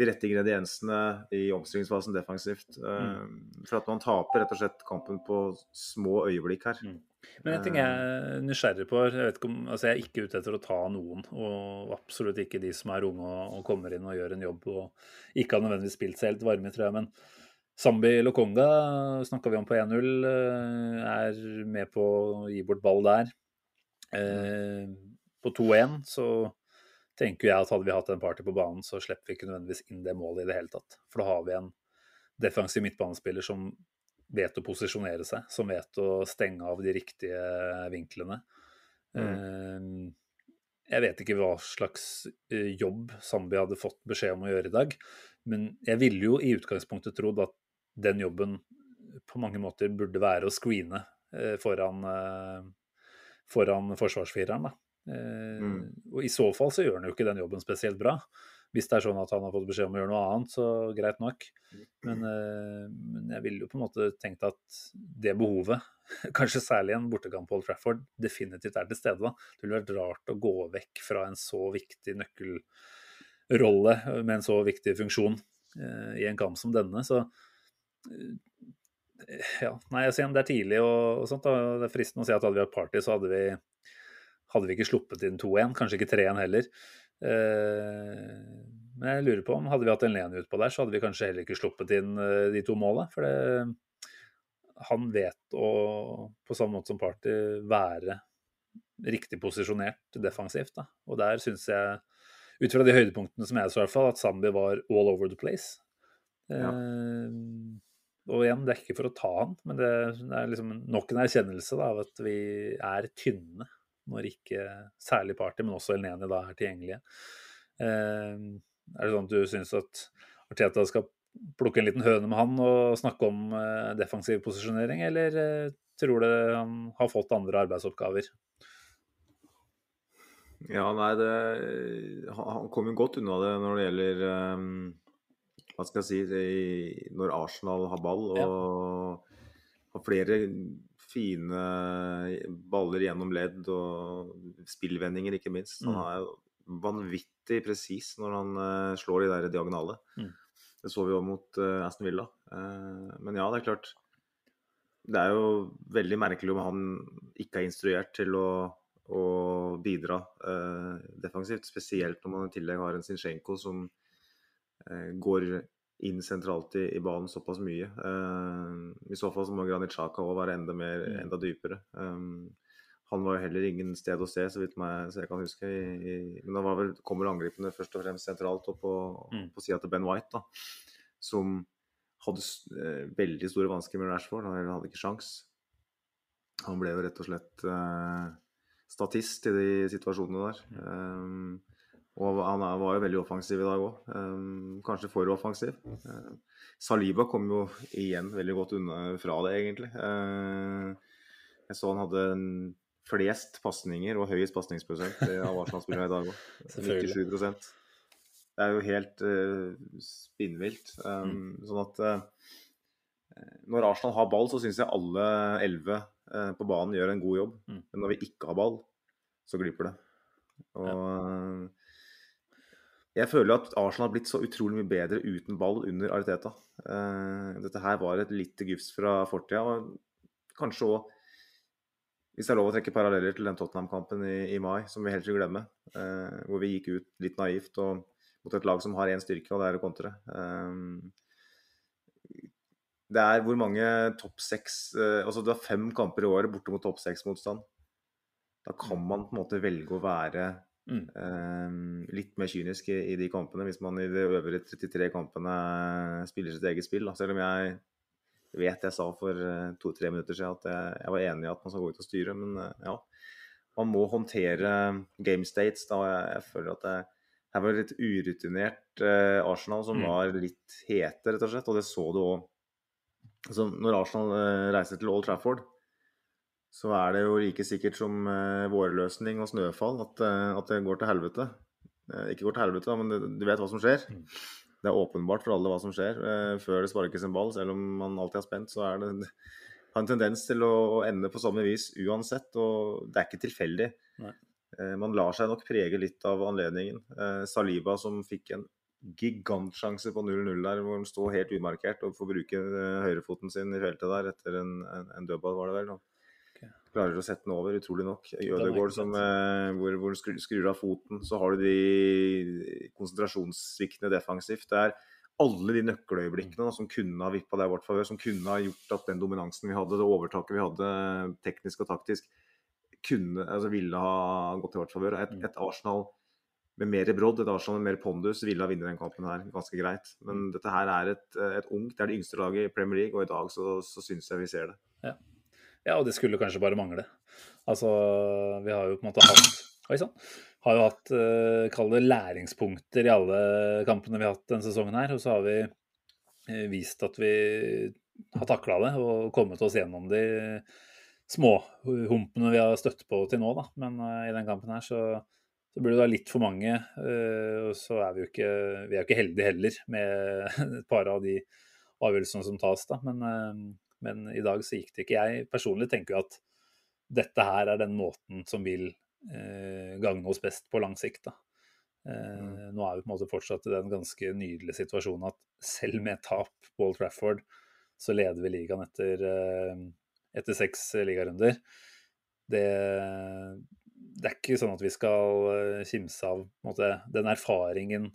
de rette ingrediensene i omstillingsfasen defensivt. Mm. For at man taper rett og slett kampen på små øyeblikk her. Mm. Men en ting jeg er nysgjerrig på jeg, om, altså jeg er ikke ute etter å ta noen, og absolutt ikke de som er unge og, og kommer inn og gjør en jobb og ikke har nødvendigvis spilt seg helt varme, tror jeg. Men Zambi Lokonga snakka vi om på 1-0, eh, er med på å gi bort ball der. Eh, på 2-1 så tenker jeg at hadde vi hatt en party på banen, så slipper vi ikke nødvendigvis inn det målet i det hele tatt. For da har vi en defensiv midtbanespiller som vet å posisjonere seg, som vet å stenge av de riktige vinklene. Mm. Eh, jeg vet ikke hva slags eh, jobb Zambi hadde fått beskjed om å gjøre i dag, men jeg ville jo i utgangspunktet trodd at den jobben på mange måter burde være å screene eh, foran, foran forsvarsfireren. Da. Mm. Og I så fall så gjør han jo ikke den jobben spesielt bra. Hvis det er sånn at han har fått beskjed om å gjøre noe annet, så greit nok. Men, eh, men jeg ville jo på en måte tenkt at det behovet, kanskje særlig en bortekamp på Old Trafford, definitivt er til stede. da. Det ville vært rart å gå vekk fra en så viktig nøkkelrolle med en så viktig funksjon eh, i en kamp som denne. Så eh, ja, nei, jeg sier det er tidlig og, og sånt. Da. Det er fristende å si at hadde vi hatt party, så hadde vi, hadde vi ikke sluppet inn 2-1. Kanskje ikke 3-1 heller. Eh, men jeg lurer på om hadde vi hatt en Lene utpå der, så hadde vi kanskje heller ikke sluppet inn eh, de to måla. For det, han vet å, på samme måte som Party, være riktig posisjonert defensivt. Da. Og der syns jeg, ut fra de høydepunktene som jeg så, i hvert fall, at Zambi var all over the place. Ja. Eh, og igjen, det er ikke for å ta han, men det, det er liksom nok en erkjennelse da, av at vi er tynne når ikke særlig Party, men også Elneni da er tilgjengelige. Eh, er det sånn at du syns at Arteta skal plukke en liten høne med han og snakke om eh, defensiv posisjonering, eller eh, tror du han har fått andre arbeidsoppgaver? Ja, nei, det, Han kommer godt unna det når det gjelder um, Hva skal jeg si det, Når Arsenal har ball og ja. har flere fine baller gjennom ledd og spillvendinger, ikke minst. Han mm. er jo vanvittig presis når han uh, slår de der diagonale. Mm. Det så vi jo mot uh, Aston Villa. Uh, men ja, det er klart Det er jo veldig merkelig om han ikke er instruert til å, å bidra defensivt. Spesielt når man i tillegg har en Zinchenko som går inn sentralt i, i, banen såpass mye. Uh, I så fall så må Granit Xhaka òg være enda, mer, mm. enda dypere. Um, han var jo heller ingen sted å se, så vidt meg, så jeg kan huske. I, i, men da vel, kommer angripende først og fremst sentralt opp på, mm. på sida til Ben White, da, som hadde uh, veldig store vansker med Rashford. Han hadde ikke sjans. Han ble jo rett og slett uh, statist i de situasjonene der. Um, og han var jo veldig offensiv i dag òg. Um, kanskje for offensiv. Uh, Saliba kom jo igjen veldig godt unna fra det, egentlig. Uh, jeg så han hadde flest pasninger og høyest pasningsprosent av Arsenal-spillerne i dag òg. 97 Det er jo helt uh, spinnvilt. Mm. Sånn at når Arsenal har ball, så syns jeg alle elleve på banen gjør en god jobb. Mm. Men når vi ikke har ball, så glipper det. Og. Jeg føler at Arsenal har blitt så utrolig mye bedre uten ball under Ariteta. Uh, dette her var et lite gufs fra fortida. Og kanskje òg, hvis det er lov å trekke paralleller til den Tottenham-kampen i, i, mai, som vi helt vil glemme, uh, hvor vi gikk ut litt naivt og, mot et lag som har én styrke, og det er å kontre. Uh, det er hvor mange topp seks eh, Altså du har fem kamper i året borte mot topp seks-motstand. Da kan man på en måte velge å være Mm. eh, litt mer kynisk i, i de kampene, hvis man i de øvrige 33 kampene spiller sitt eget spill. Da. Selv om jeg vet jeg sa for eh, to-tre minutter siden at jeg, jeg var enig i at man skal gå ut og styre, men eh, ja. Man må håndtere game states. da, jeg, jeg føler at det, her var litt urutinert uh, Arsenal som Mm. var litt hete, rett og slett. Og det så du òg. Altså, når Arsenal uh, reiser til Old Trafford, så er det jo like sikkert som eh, vårløsning og snøfall at, eh, at det går til helvete. Eh, ikke går til helvete, men du vet hva som skjer. Mm. Det er åpenbart for alle hva som skjer før det sparkes en ball. Selv om man alltid er spent, så er det har en tendens til å, ende på samme vis uansett. Og det er ikke tilfeldig. Nei. Man lar seg nok prege litt av anledningen. Saliba som fikk en gigantsjanse på 0-0 der, hvor han står helt umarkert og får bruke høyrefoten sin i feltet der etter en, en, en dødball, var det vel. Ok. Klarer å sette den over, utrolig nok. Ødegaard som eh, hvor, hvor skrur, av foten. Så har du de konsentrasjonssviktene defensivt. Det er alle de nøkkeløyeblikkene da, som kunne ha vippa der vårt favør, som kunne ha gjort at den dominansen vi hadde, det overtaket vi hadde teknisk og taktisk, kunne, altså ville ha gått i vårt favør. Et, Mm. et Arsenal med mer brodd, et Arsenal med mer pondus, ville ha vunnet den kampen her ganske greit. Mm. Men dette her er et, et ungt, det er det yngste laget i Premier League, og i dag så, så syns jeg vi ser det. Ja, og det skulle kanskje bare mangle. Altså, vi har jo på en måte hatt Oi sann. Har jo hatt, eh, kall det læringspunkter i alle kampene vi har hatt denne sesongen her. Og så har vi eh, vist at vi har takla det og kommet oss gjennom de småhumpene vi har støtt på til nå, da. Men eh, i den kampen her så, så blir det da litt for mange. og så er vi jo ikke, vi er jo ikke heldige heller med et par av de avgjørelsene som tas, da. Men, men i dag så gikk det ikke. Jeg personlig tenker jo at dette her er den måten som vil eh, gagne oss best på lang sikt. Da. Eh, Nå er vi på en måte fortsatt i den ganske nydelige situasjonen at selv med tap på Old Trafford, så leder vi ligaen etter, eh, etter seks ligarunder. Det, det er ikke sånn at vi skal eh, kimse av måte, den erfaringen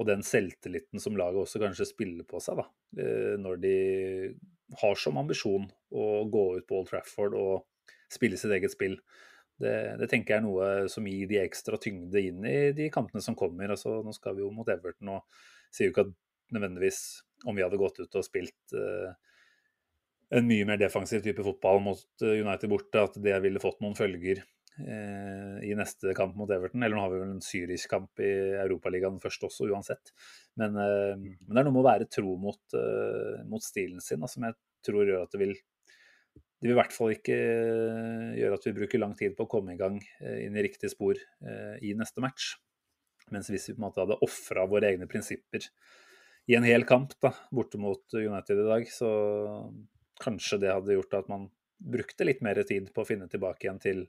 og den selvtilliten som laget også kanskje spiller på seg, da. eh, Når de har som ambisjon å gå ut på Old Trafford og spille sitt eget spill. Det, det tenker jeg er noe som gir de ekstra tyngde inn i de kampene som kommer. Altså, nå skal vi jo mot Everton og sier jo ikke at nødvendigvis om vi hadde gått ut og spilt eh, en mye mer defensiv type fotball mot eh, United borte, at det ville fått noen følger i neste kamp mot Everton. Eller nå har vi vel en syrisk kamp i Europaligaen først også, uansett. Men, eh, men det er noe med å være tro mot, eh, mot stilen sin da, som jeg tror gjør at det vil det vil i hvert fall ikke eh, gjøre at vi bruker lang tid på å komme i gang eh, inn i riktig spor eh, i neste match. Mens hvis vi på en måte hadde ofra våre egne prinsipper i en hel kamp da, borte mot United i dag, så kanskje det hadde gjort at man brukte litt mer tid på å finne tilbake igjen til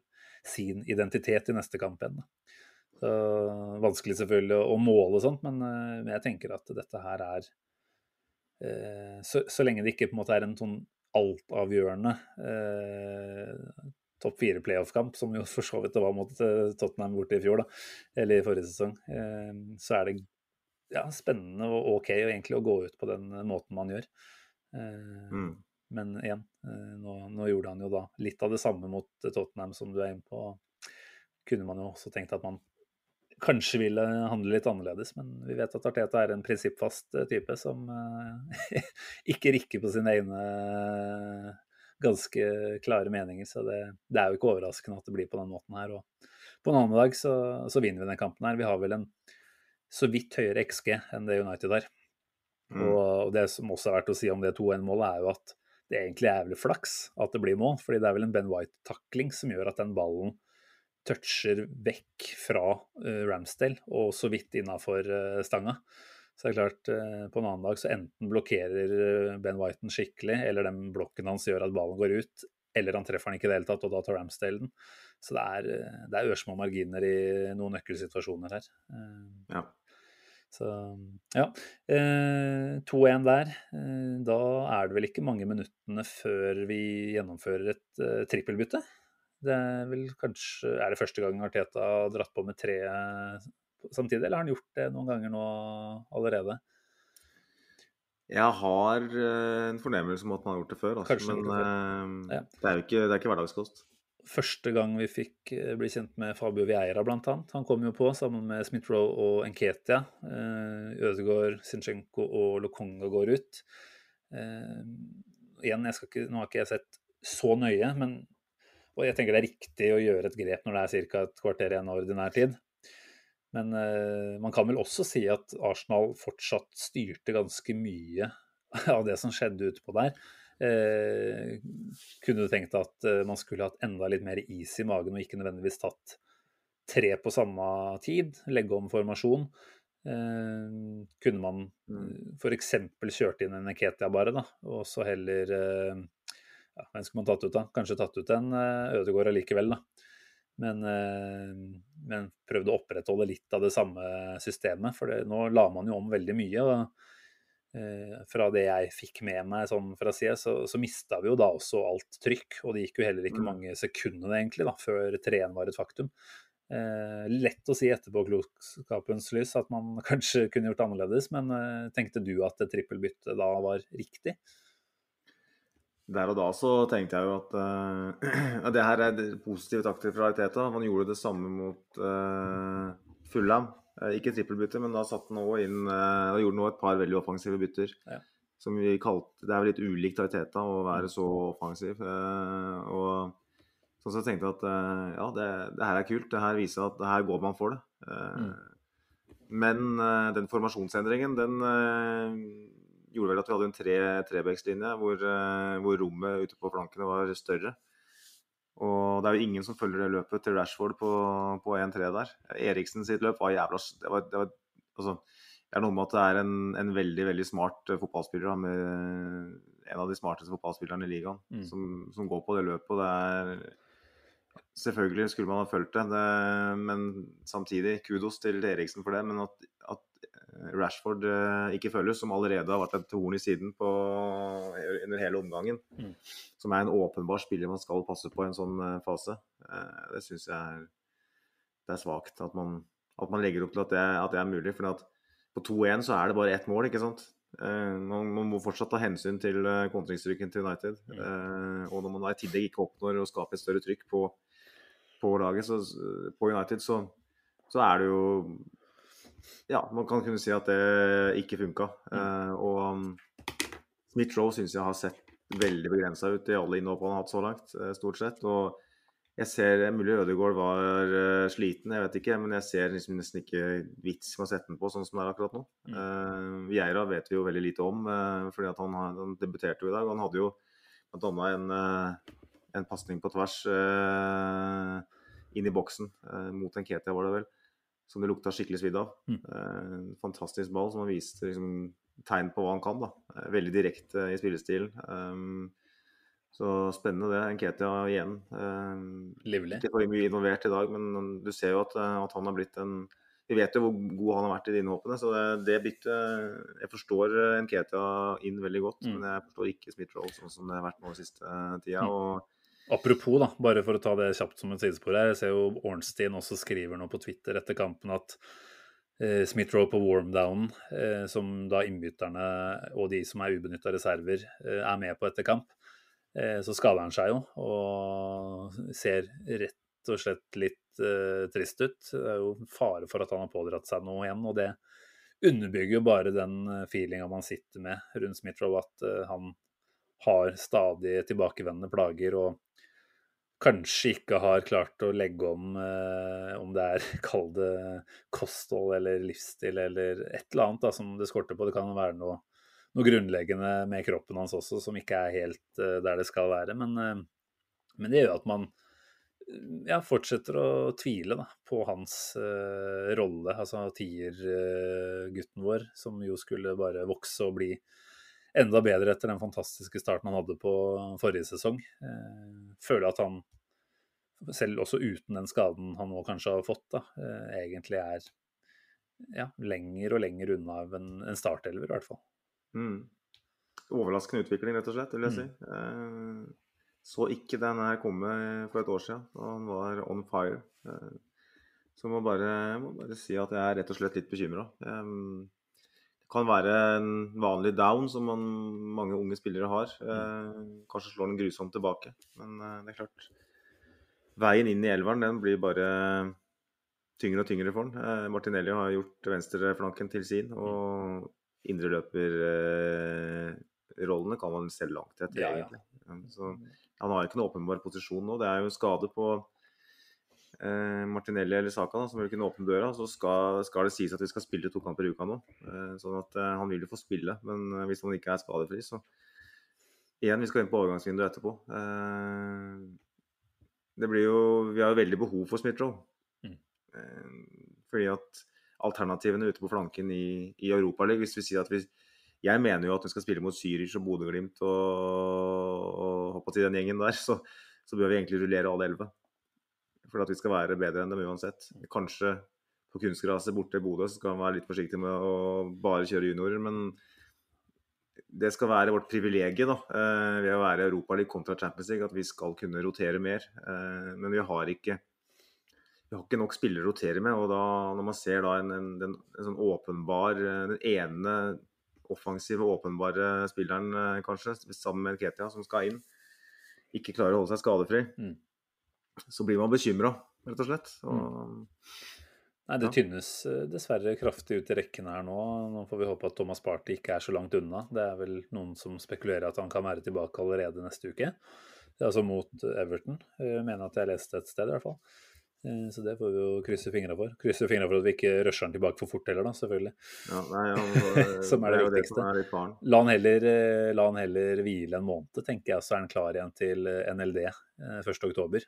sin identitet i neste kamp igjen. Vanskelig selvfølgelig å måle sånt, men, eh, men jeg tenker at dette her er eh, så, så lenge det ikke på en måte er en sånn altavgjørende eh, topp fire playoff-kamp, som jo for så vidt det var mot eh, Tottenham borte i fjor, da, eller i forrige sesong, så er det ja, spennende og OK egentlig å gå ut på den måten man gjør. Eh, Mm. Men igjen, eh, nå, nå gjorde han jo da litt av det samme mot Tottenham som du er inne på. Kunne man jo også tenkt at man kanskje ville handle litt annerledes, men vi vet at Arteta er en prinsippfast eh, type som eh, ikke rikker på sine egne eh, ganske klare meninger. Så det, det er jo ikke overraskende at det blir på den måten her. Og på en annen dag så, så vinner vi den kampen her. Vi har vel en så vidt høyere XG enn det United har. Mm. Og, og det som også er verdt å si om det 2-1-målet, er jo at det egentlig er jævlig flaks at det blir mål. fordi det er vel en Ben White-takling som gjør at den ballen toucher vekk fra uh, Ramsdale og så vidt innafor uh, stanga. Så det er klart, uh, på en annen dag så enten blokkerer Ben White den skikkelig, eller den blokken hans gjør at ballen går ut, eller han treffer den ikke i det hele tatt, og da tar Ramsdale den. Så det er, det er ørsmå marginer i noen nøkkelsituasjoner her. Ja. Så ja. Eh, 2-1 der. Eh, da er det vel ikke mange minuttene før vi gjennomfører et eh, trippelbytte. Det er vel kanskje Er det første gang Arteta har dratt på med tre samtidig, eller har han gjort det noen ganger nå allerede? Jeg har eh, en fornemmelse om at man har gjort det før, altså. Men det før. Ja. det, er jo ikke, det er ikke hverdagskost. Første gang vi fikk eh, bli kjent med Fabio Vieira, annet. Han kom jo på sammen med Smith-Roe og Enketia. Eh, Ødegaard, Sinchenko og Lokonga går ut. Eh, igjen, ikke, nå har ikke jeg sett så nøye, men og jeg tenker det er riktig å gjøre et grep når det er ca. et kvarter igjen av ordinær tid. Men man kan vel også si at Arsenal fortsatt styrte ganske mye av det som skjedde utpå der. Eh, kunne du tenkt at eh, man skulle hatt enda litt mer is i magen og ikke nødvendigvis tatt tre på samme tid, legge om formasjon? Eh, kunne man Mm. f.eks. kjørt inn en Eketia bare, da, og så heller eh, ja, Hvem skulle man tatt ut, da? Kanskje tatt ut en eh, Ødegaard allikevel, da. Men, eh, men prøvde å opprettholde litt av det samme systemet. For det, nå la man jo om veldig mye. og eh, Fra det jeg fikk med meg sånn fra sida, så, så mista vi jo da også alt trykk. Og det gikk jo heller ikke Mm. mange sekundene egentlig da, før 3-1 var et faktum. Eh, lett å si etterpå klokskapens lys at man kanskje kunne gjort annerledes, men eh, tenkte du at det trippelbytte da var riktig? Der og da så tenkte jeg jo at eh, det her er positive takter fra Ariteta. Man gjorde det samme mot uh, Fulham. Eh, ikke trippelbytte, men da satt han også inn og gjorde nå et par veldig offensive bytter. Ja. Som vi kalte Det er vel litt ulikt Arteta å være så offensiv. eh, og sånn så tenkte jeg at eh, ja, det, det her er kult. Det her viser at det her går man for det. Eh, Mm. Men eh, den formasjonsendringen, den eh, gjorde vel at vi hadde en tre, trebekslinje hvor, eh, hvor rommet ute på flankene var større. Og det er jo ingen som følger det løpet til Rashford på, på 1-3 der. Eriksen sitt løp var jævla det var, det var, altså, det er noe med at det er en, en veldig veldig smart eh, fotballspiller. Da, med en av de smarteste fotballspillerne i ligaen Mm. som, som går på det løpet. det er Selvfølgelig skulle man ha fulgt det, det, men samtidig kudos til Eriksen for det. Men at, at Rashford eh, ikke følges, som allerede har vært et horn i siden på, under hele omgangen, Mm. som er en åpenbar spiller man skal passe på i en sånn eh, fase, eh, det syns jeg er, det er svakt. At man, at man legger opp til at det, at det er mulig. For på 2-1 så er det bare ett mål, ikke sant. Man, man må fortsatt ta hensyn til kontringsstyrken til United. Mm. og når man da i tillegg ikke oppnår å skape et større trykk på, på laget, så, på United, så, så er det jo Ja, man kan kunne si at det ikke funka. Eh, og um, Smith-Roe syns jeg har sett veldig begrensa ut i alle innhopp han har hatt så langt, eh, stort sett. Og jeg ser Mulig Ødegaard var eh, sliten, jeg vet ikke, men jeg ser liksom nesten ikke vits med å sette den på sånn som det er akkurat nå. Mm. Uh, Vieira vet vi jo veldig lite om, eh, fordi han, han debuterte jo i dag. Han hadde jo annet en, uh, en pasning på tvers eh, inn i boksen eh, mot en Ketia, var det vel, som det lukta skikkelig svidd av. Mm. Eh, en fantastisk ball som har vist liksom, tegn på hva han kan. da. Eh, veldig direkte i spillestilen. Um, så spennende det. Nketia igjen. Um, Livlig. ikke for mye involvert i dag, men du ser jo at, eh, at han har blitt en Vi vet jo hvor god han har vært i de innhoppene, så det, det byttet Jeg forstår eh, Nketia inn veldig godt, Mm. men jeg forstår ikke Smith-Roll sånn som det har vært nå siste eh, tida. Mm. og Apropos, da, bare for å ta det kjapt som et sidespor her. Jeg ser jo Ornstein også skriver nå på Twitter etter kampen at eh, Smith-Roe på warmdown, eh, som da innbytterne og de som er ubenytta reserver, eh, er med på etter kamp, eh, så skader han seg jo og ser rett og slett litt trist ut. Det er jo fare for at han har pådratt seg noe igjen, og det underbygger jo bare den feelinga man sitter med rundt Smith-Roe, at han har stadig tilbakevendende plager og kanskje ikke har klart å legge om eh, om det er kall det kosthold eller livsstil eller et eller annet da, som det skorter på. Det kan være noe, noe grunnleggende med kroppen hans også som ikke er helt eh, der det skal være. Men, eh, men det gjør at man eh, ja, fortsetter å tvile da, på hans eh, rolle, altså tiergutten vår, som jo skulle bare vokse og bli enda bedre etter den fantastiske starten han hadde på forrige sesong. Eh, føler at han, selv også uten den skaden han nå kanskje har fått, da, eh, egentlig er ja, lenger og lenger unna en, en startelver, i hvert fall. Mm. Overraskende utvikling, rett og slett, vil jeg si. Eh, så ikke den her komme for et år siden, da han var on fire. Så må bare, må bare si at jeg er rett og slett litt bekymra. Kan være en vanlig down, som man, mange unge spillere har. Eh, kanskje slår den grusomt tilbake. Men eh, det er klart Veien inn i elveren den blir bare tyngre og tyngre for han. Eh, Martinelli har gjort venstreflanken til sin. Og indreløperrollene kan man selv langt etter, Ja, ja. egentlig. Så han har ikke noen åpenbar posisjon nå. Det er jo skade på eh, Martinelli eller Saka da, som vil kunne åpne døra. Så skal, skal det sies at vi skal spille to kamper i uka nå. Eh, sånn at eh, han vil jo få spille. Men hvis han ikke er skadefri, så Igjen, vi skal inn på overgangsvinduet etterpå. Det blir jo Vi har jo veldig behov for Smith-Roll. Mm. Fordi at alternativene ute på flanken i, i Europaligaen Hvis vi sier at vi Jeg mener jo at vi skal spille mot Zürich og Bodø-Glimt og, og til den gjengen der, så, så bør vi egentlig rullere alle elleve. For at vi skal være bedre enn dem uansett. Kanskje på kunstgraset borte i Bodø skal man være litt forsiktig med å bare kjøre juniorer, men det skal være vårt privilegium da, eh, ved å være Europaliga kontra Champions League, at vi skal kunne rotere mer. Eh, men vi har ikke vi har ikke nok spillere å rotere med. og da, Når man ser da en, en, en, en sånn åpenbar eh, Den ene offensive, åpenbare spilleren kanskje, sammen med Ketia, som skal inn, ikke klarer å holde seg skadefri, Mm. Så blir man bekymra, rett og slett. Og, Nei, det Ja. tynnes eh, dessverre kraftig ut i rekkene her nå. Nå får vi håpe at Thomas Party ikke er så langt unna. Det er vel noen som spekulerer at han kan være tilbake allerede neste uke. Det er altså mot Everton. Jeg mener at jeg leste et sted, i hvert fall. Eh, Så det får vi jo krysse fingra for. Krysse fingra for at vi ikke rusher han tilbake for fort heller, da, selvfølgelig. ja, nei, ja, Som er det det viktigste. er. La han heller, eh, la han heller hvile en måned, tenker jeg, så er han klar igjen til NLD eh, 1.10.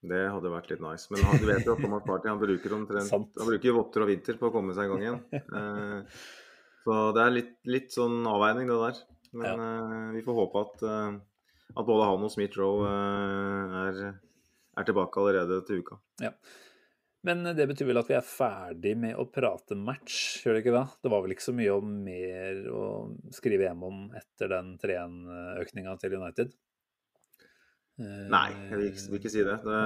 Det hadde vært litt nice. Men han, du vet jo at Thomas Party han bruker omtrent Han bruker votter og vinter på å komme seg i gang igjen. Eh, så det er litt, litt sånn avveining, det der. Men eh, vi får håpe at, eh, at både han og Smith-Roe eh, er, er tilbake allerede til uka. Ja. Men det betyr vel at vi er ferdig med å prate match, gjør det ikke da? Det var vel ikke så mye mer å skrive hjem om etter den 3-1-økninga til United? Nei, jeg vil ikke, vil ikke si det. det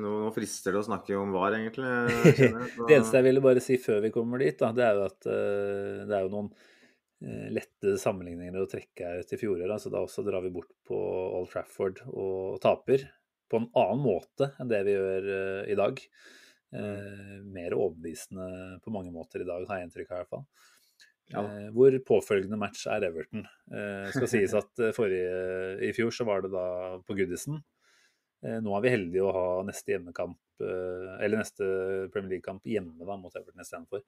nå, nå frister det å snakke om VAR, egentlig. Det eneste jeg ville bare si før vi kommer dit, da, det er jo at eh, det er jo noen eh, lette sammenligninger å trekke her til fjoråret. Altså, da også drar vi bort på Old Trafford og taper på en annen måte enn det vi gjør eh, i dag. Eh, mer overbevisende på mange måter i dag, har jeg inntrykk av i hvert fall. Ja. Eh, hvor påfølgende match er Everton. Eh, skal sies at eh, forrige, i fjor så var det da på Goodison. Eh, nå er vi heldige å ha neste hjemmekamp, eh, eller neste Premier League-kamp hjemme da, mot Everton istedenfor.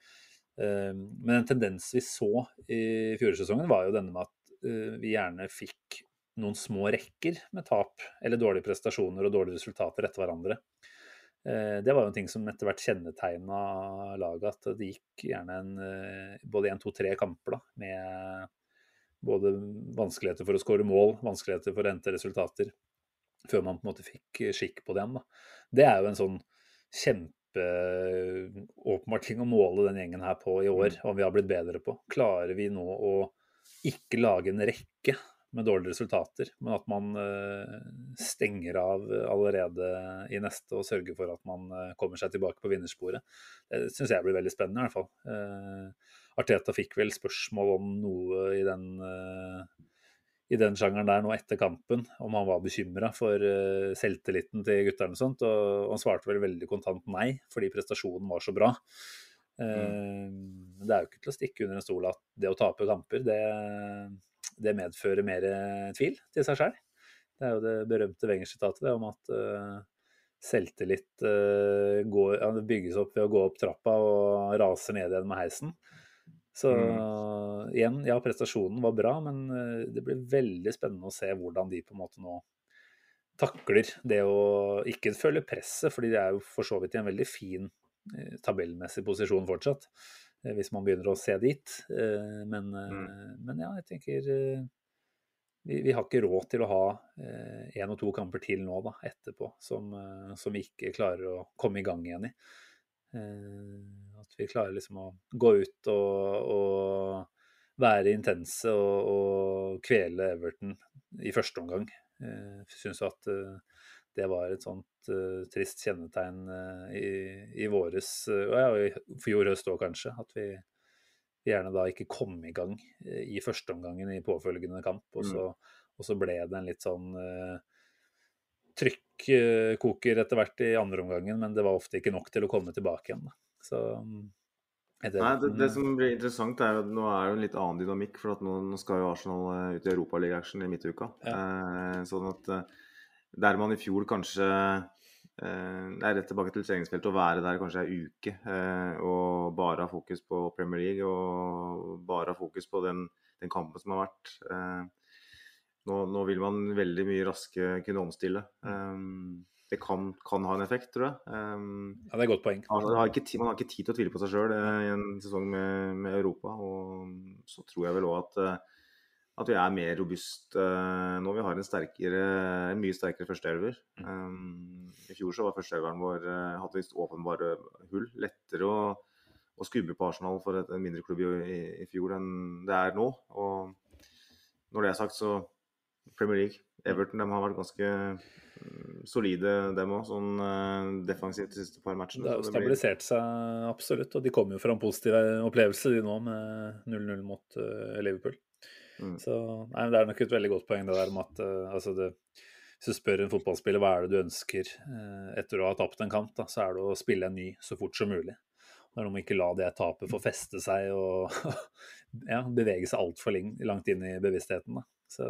Eh, men en tendens vi så i fjorårssesongen, var jo denne med at eh, vi gjerne fikk noen små rekker med tap eller dårlige prestasjoner og dårlige resultater etter hverandre. Eh, Det var jo en ting som etter hvert kjennetegna laget, at det gikk gjerne en, eh, både én, to, tre kamper da, med både vanskeligheter for å skåre mål, vanskeligheter for å hente resultater, før man på en måte fikk skikk på igjen. Da. Det er jo en sånn kjempeåpenbar ting å måle den gjengen her på i år, om vi har blitt bedre på. Klarer vi nå å ikke lage en rekke med dårlige resultater, men at man eh, stenger av allerede i neste og sørger for at man eh, kommer seg tilbake på vinnersporet. Det syns jeg blir veldig spennende, i hvert fall. Eh, Arteta fikk vel spørsmål om noe i den, i den sjangeren der nå etter kampen, om han var bekymra for selvtilliten til gutterne og sånt, og han svarte vel veldig kontant nei, fordi prestasjonen var så bra. Mm. Det er jo ikke til å stikke under en stol at det å tape kamper, det, det medfører mer eh, tvil til seg sjøl. Det er jo det berømte Wenger-sitatet om at eh, selvtillit eh, går, bygges opp ved å gå opp trappa og raser ned igjen med heisen. Så igjen, ja, prestasjonen var bra, men det blir veldig spennende å se hvordan de på en måte nå takler det å ikke føle presset, fordi de er jo for så vidt i en veldig fin tabellmessig posisjon fortsatt, hvis man begynner å se dit. Eh, Men, mm. men ja, jeg tenker eh, vi, vi har ikke råd til å ha én og to kamper til nå da, etterpå som, eh, som vi ikke klarer å komme i gang igjen i. Eh, At vi klarer liksom å gå ut og, og være intense og, og kvele Everton i første omgang. Eh, Jeg syns at eh, det var et sånt uh, trist kjennetegn uh, i, i våres, eh, og ja, i fjor høst òg kanskje, at vi, gjerne da ikke kom i gang eh, i førsteomgangen i påfølgende kamp. Og Mm. så, og så ble det en litt sånn eh, trykkoker etter hvert i andre omgangen, men det var ofte ikke nok til å komme tilbake igjen. Da. Så mm, etter- Nei, det, det som blir interessant, er jo at nå er det en litt annen dynamikk. For at nå, nå skal jo Arsenal eh, ut i Europaliga-action i midtuka. Eh, sånn at eh, der man i fjor kanskje eh, Det er rett tilbake til treningsfeltet å være der kanskje ei uke eh, og bare ha fokus på Premier League og bare ha fokus på den, den kampen som har vært. Eh, nå, nå vil man veldig mye raske kunne omstille. Eh, det kan, kan ha en effekt, tror jeg. Eh, Ja, det er et godt poeng. man har ikke man har ikke tid til å tvile på seg sjøl i en sesong med, med Europa. Og så tror jeg vel òg at, eh, at vi er mer robust uh, når vi har en, sterkere, en mye sterkere førsteelver. Um, I fjor så var førsteelveren vår uh, hadde visst åpenbare hull. Lettere å, å skubbe på Arsenal for et, en mindre klubb i, i, i fjor enn det er nå. Og når det er sagt, så Premier League, Everton, de har vært ganske mm, solide, dem òg, sånn uh, defensivt de siste par matchene. Det har jo stabilisert blir- seg absolutt, og de kommer jo fra en positiv opplevelse de nå med 0-0 mot uh, Liverpool. Mm. Så nei, Det er nok et veldig godt poeng det der med at uh, altså det, hvis du spør en fotballspiller hva er det du ønsker uh, etter å ha tapt en kamp, da, så er det å spille en ny så fort som mulig. Det er noe med ikke la det tapet få feste seg og ja, bevege seg altfor langt inn i bevisstheten. Da. Så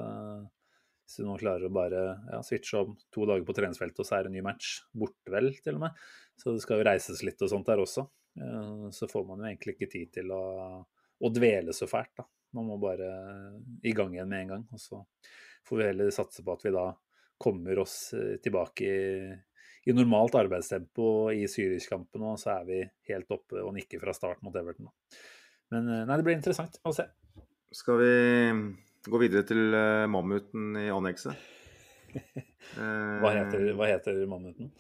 hvis du nå klarer å bare ja, switche om to dager på treningsfeltet, og så er det en ny match, borte vel til og med, så det skal jo reises litt og sånt der også, eh, så får man jo egentlig ikke tid til å, å dvele så fælt. da. Man må bare i gang igjen med en gang. Og så får vi heller satse på at vi da kommer oss eh, tilbake i, i normalt arbeidstempo i Zürich-kampen, og så er vi helt oppe og nikker fra start mot Everton. Men eh, nei, det blir interessant å se. Skal vi gå videre til uh, mammuten i annekset? Hva heter, hva heter mammuten?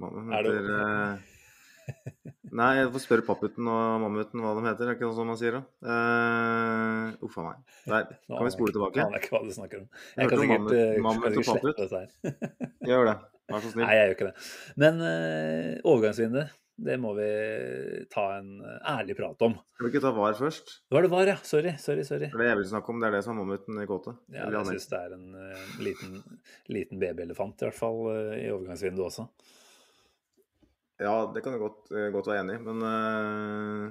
Mammuten er det- heter eh, Nei, jeg får spørre papputen og mammuten hva de heter. Er ikke noe sånn man sier, da? Uh, Uff a meg. Der. Kan vi spole tilbake? aner jeg ikke hva du snakker om. Jeg Jeg kan sikkert, eh, mammut- kan mammut slette dette her. Gjør det. Vær så snill. Nei, jeg gjør ikke det. Men uh, overgangsvindu, det må vi ta en eh, ærlig prat om. Skal vi ikke ta VAR først? Det var det var, ja. Sorry, sorry. sorry. For det jeg vil snakke om, det er det som er mammuten i kåte. Ja, jeg syns det er en uh, liten, liten babyelefant, i hvert fall uh, i overgangsvinduet også. Ja, det kan jeg godt, eh, godt være enig i, men uh,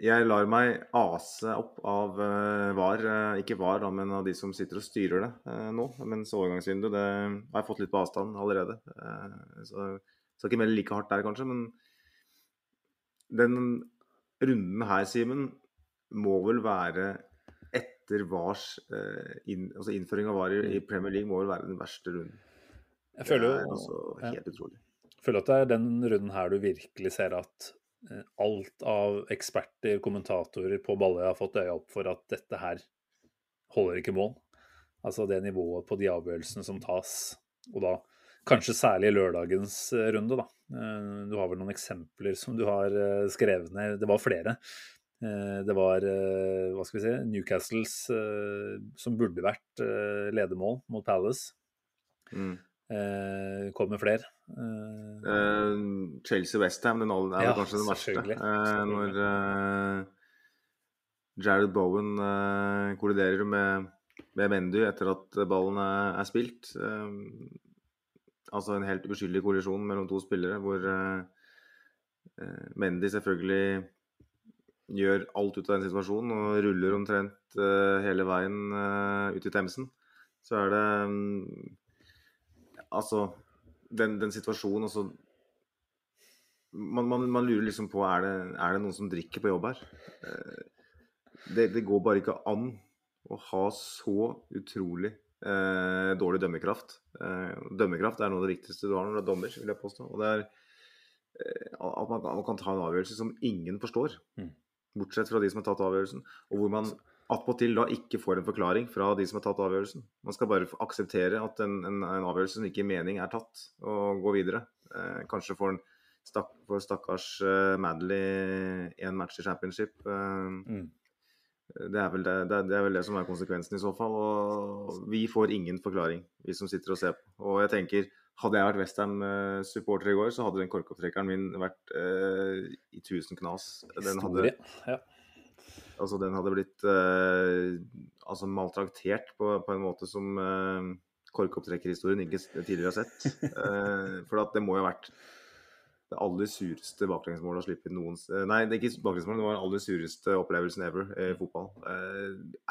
jeg lar meg ase opp av uh, VAR. uh, ikke VAR, da, men av de som sitter og styrer det nå. Mens overgangsvinduet det har jeg fått litt på avstand allerede. Så skal ikke melde like hardt der, kanskje, men den runden her, Simen, må vel være etter VARs inn, altså innføring av VAR i, Premier League må vel være den verste runden. Jeg føler det er jo helt ja. utrolig. Føler at det er den runden her du virkelig ser at eh, alt av eksperter, kommentatorer på Balløya har fått øya opp for at dette her holder ikke mål. Altså det nivået på de avgjørelsene som tas, og da kanskje særlig lørdagens eh, runde, da. Eh, Du har vel noen eksempler som du har skrevet ned. Det var flere. Det var hva skal vi si, Newcastles som burde vært ledermål mot Palace. Mm. Eh, Kommer flere. Eh, Eh, Chelsea-Westham, den er Ja, kanskje den verste. selvfølgelig, Eh, når eh, Jared Bowen kolliderer med, med Mendy etter at ballen er, er spilt. Altså en helt uskyldig kollisjon mellom to spillere, hvor Mendy selvfølgelig gjør alt ut av den situasjonen og ruller omtrent hele veien ut i Themsen. Så er det mm, Altså, den, den situasjonen altså man, man, man lurer liksom på er det, er det noen som drikker på jobb her. Eh, Det, det går bare ikke an å ha så utrolig eh, dårlig dømmekraft. Eh, dømmekraft er noe av det viktigste du har når du er dommer, vil jeg påstå. Og det er eh, at man, man kan ta en avgjørelse som ingen forstår. Mm. Bortsett fra de som har tatt avgjørelsen. Og hvor man attpåtil da ikke får en forklaring fra de som har tatt avgjørelsen. Man skal bare akseptere at en, en, en avgjørelse som ikke i mening, er tatt, og gå videre. Eh, kanskje får en stakk, for stakkars uh, Madley én match i championship. eh, mm. det er, vel det, det, er- det er vel det som er konsekvensen i så fall. Og vi får ingen forklaring, vi som sitter og ser på. Og jeg tenker, hadde jeg vært Westham-supporter i går, så hadde den korkopptrekkeren min vært eh, i tusen knas. Den hadde, Historie. Ja. Altså, den hadde blitt eh, altså, maltraktert på, på en måte som eh, korkopptrekkerhistorien ikke tidligere har sett. Eh, for at det må jo ha vært det aller sureste baklengsmålet å slippe noen eh, Nei, det er ikke baklengsmålet, det var den aller sureste opplevelsen ever i fotball. Eh,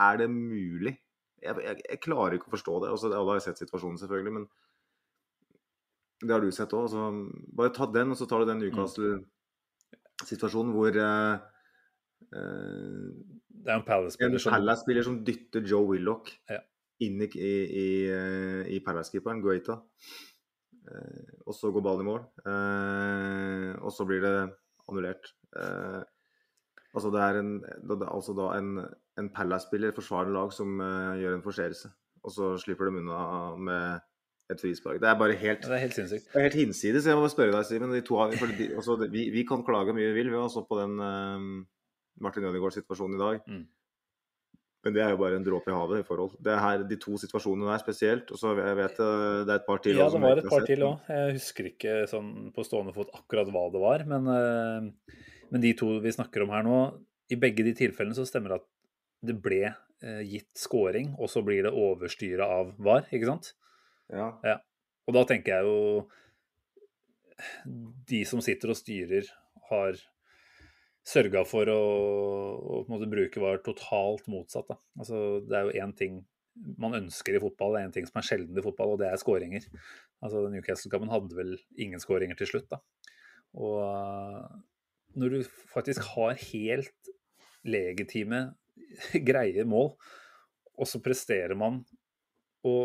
er det mulig? Jeg, jeg, jeg klarer ikke å forstå det. Altså, alle har sett situasjonen, selvfølgelig, men det har du sett òg. Altså, bare ta den, og så tar du den Newcastle-situasjonen hvor eh, eh, Det er en Palace-spiller som Palace-spiller som dytter Joe Willoch Ja. inn i, i, i, eh, Palace-keeperen, Guaita. Eh, og så går ballen i mål. Eh, og så blir det annullert. Eh, altså det er en, det er altså da en, en Palace-spiller, forsvarende lag, som eh, gjør en forseelse. Og så slipper de unna med et frispark. Det er bare helt Det er helt sinnssykt. det er helt hinsides. Jeg må spørre deg, Simen. De, altså, vi, vi kan klage mye vi vil, vi også på den Martin Ødegaards situasjon i dag. Mm. Men det er jo bare en dråpe i havet i forhold. Det er her, de to situasjonene der spesielt. Og så jeg vet eh, det er et par til. Ja, det var et par til òg. Jeg husker ikke sånn på stående fot akkurat hva det var. Men, eh, men de to vi snakker om her nå, i begge de tilfellene så stemmer det at det ble eh, gitt scoring, og så blir det overstyret av VAR, ikke sant? Ja. Og da tenker jeg jo De som sitter og styrer, har sørga for å, å bruke VAR totalt motsatt. Altså, det er jo én ting man ønsker i fotball, det er én ting som er sjelden i fotball, og det er skåringer. Altså, Newcastle-kampen hadde vel ingen skåringer til slutt. Da. Og uh, når du faktisk har helt legitime, greie mål, og så presterer man å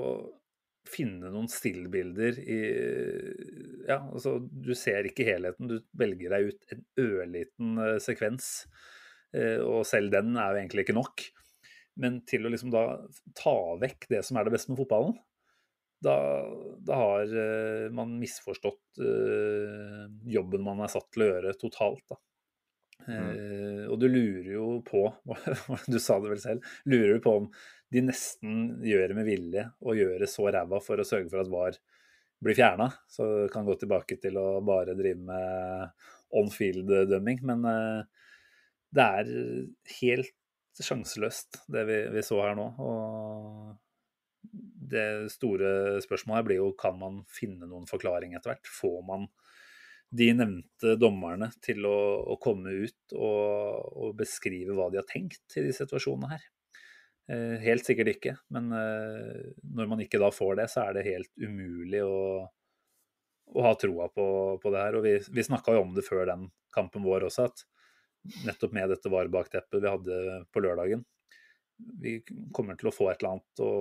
finne noen stillbilder i Ja, altså, du ser ikke helheten. Du velger deg ut en ørliten uh, sekvens, Uh, og selv den er jo egentlig ikke nok. Men til å liksom da ta vekk det som er det beste med fotballen, da, da har uh, man misforstått jobben man er satt til å gjøre totalt. Da. Eh, og du lurer jo på, du sa det vel selv, lurer du på om de nesten gjør det med vilje og gjør det så ræva for å sørge for at VAR blir fjerna. Så kan gå tilbake til å bare drive med on-field-dømming. Men eh, det er helt sjanseløst, det vi, vi så her nå. Og det store spørsmålet her blir jo kan man finne noen forklaring etter hvert. Får man de nevnte dommerne til å, å komme ut og, og beskrive hva de har tenkt i de situasjonene her? Eh, helt sikkert ikke, men eh, når man ikke da får det, så er det helt umulig å, å ha troa på, på det her. Og vi, vi snakka jo om det før den kampen vår også, at nettopp med dette VAR-bakteppet vi hadde på lørdagen Vi kommer til å få et eller annet å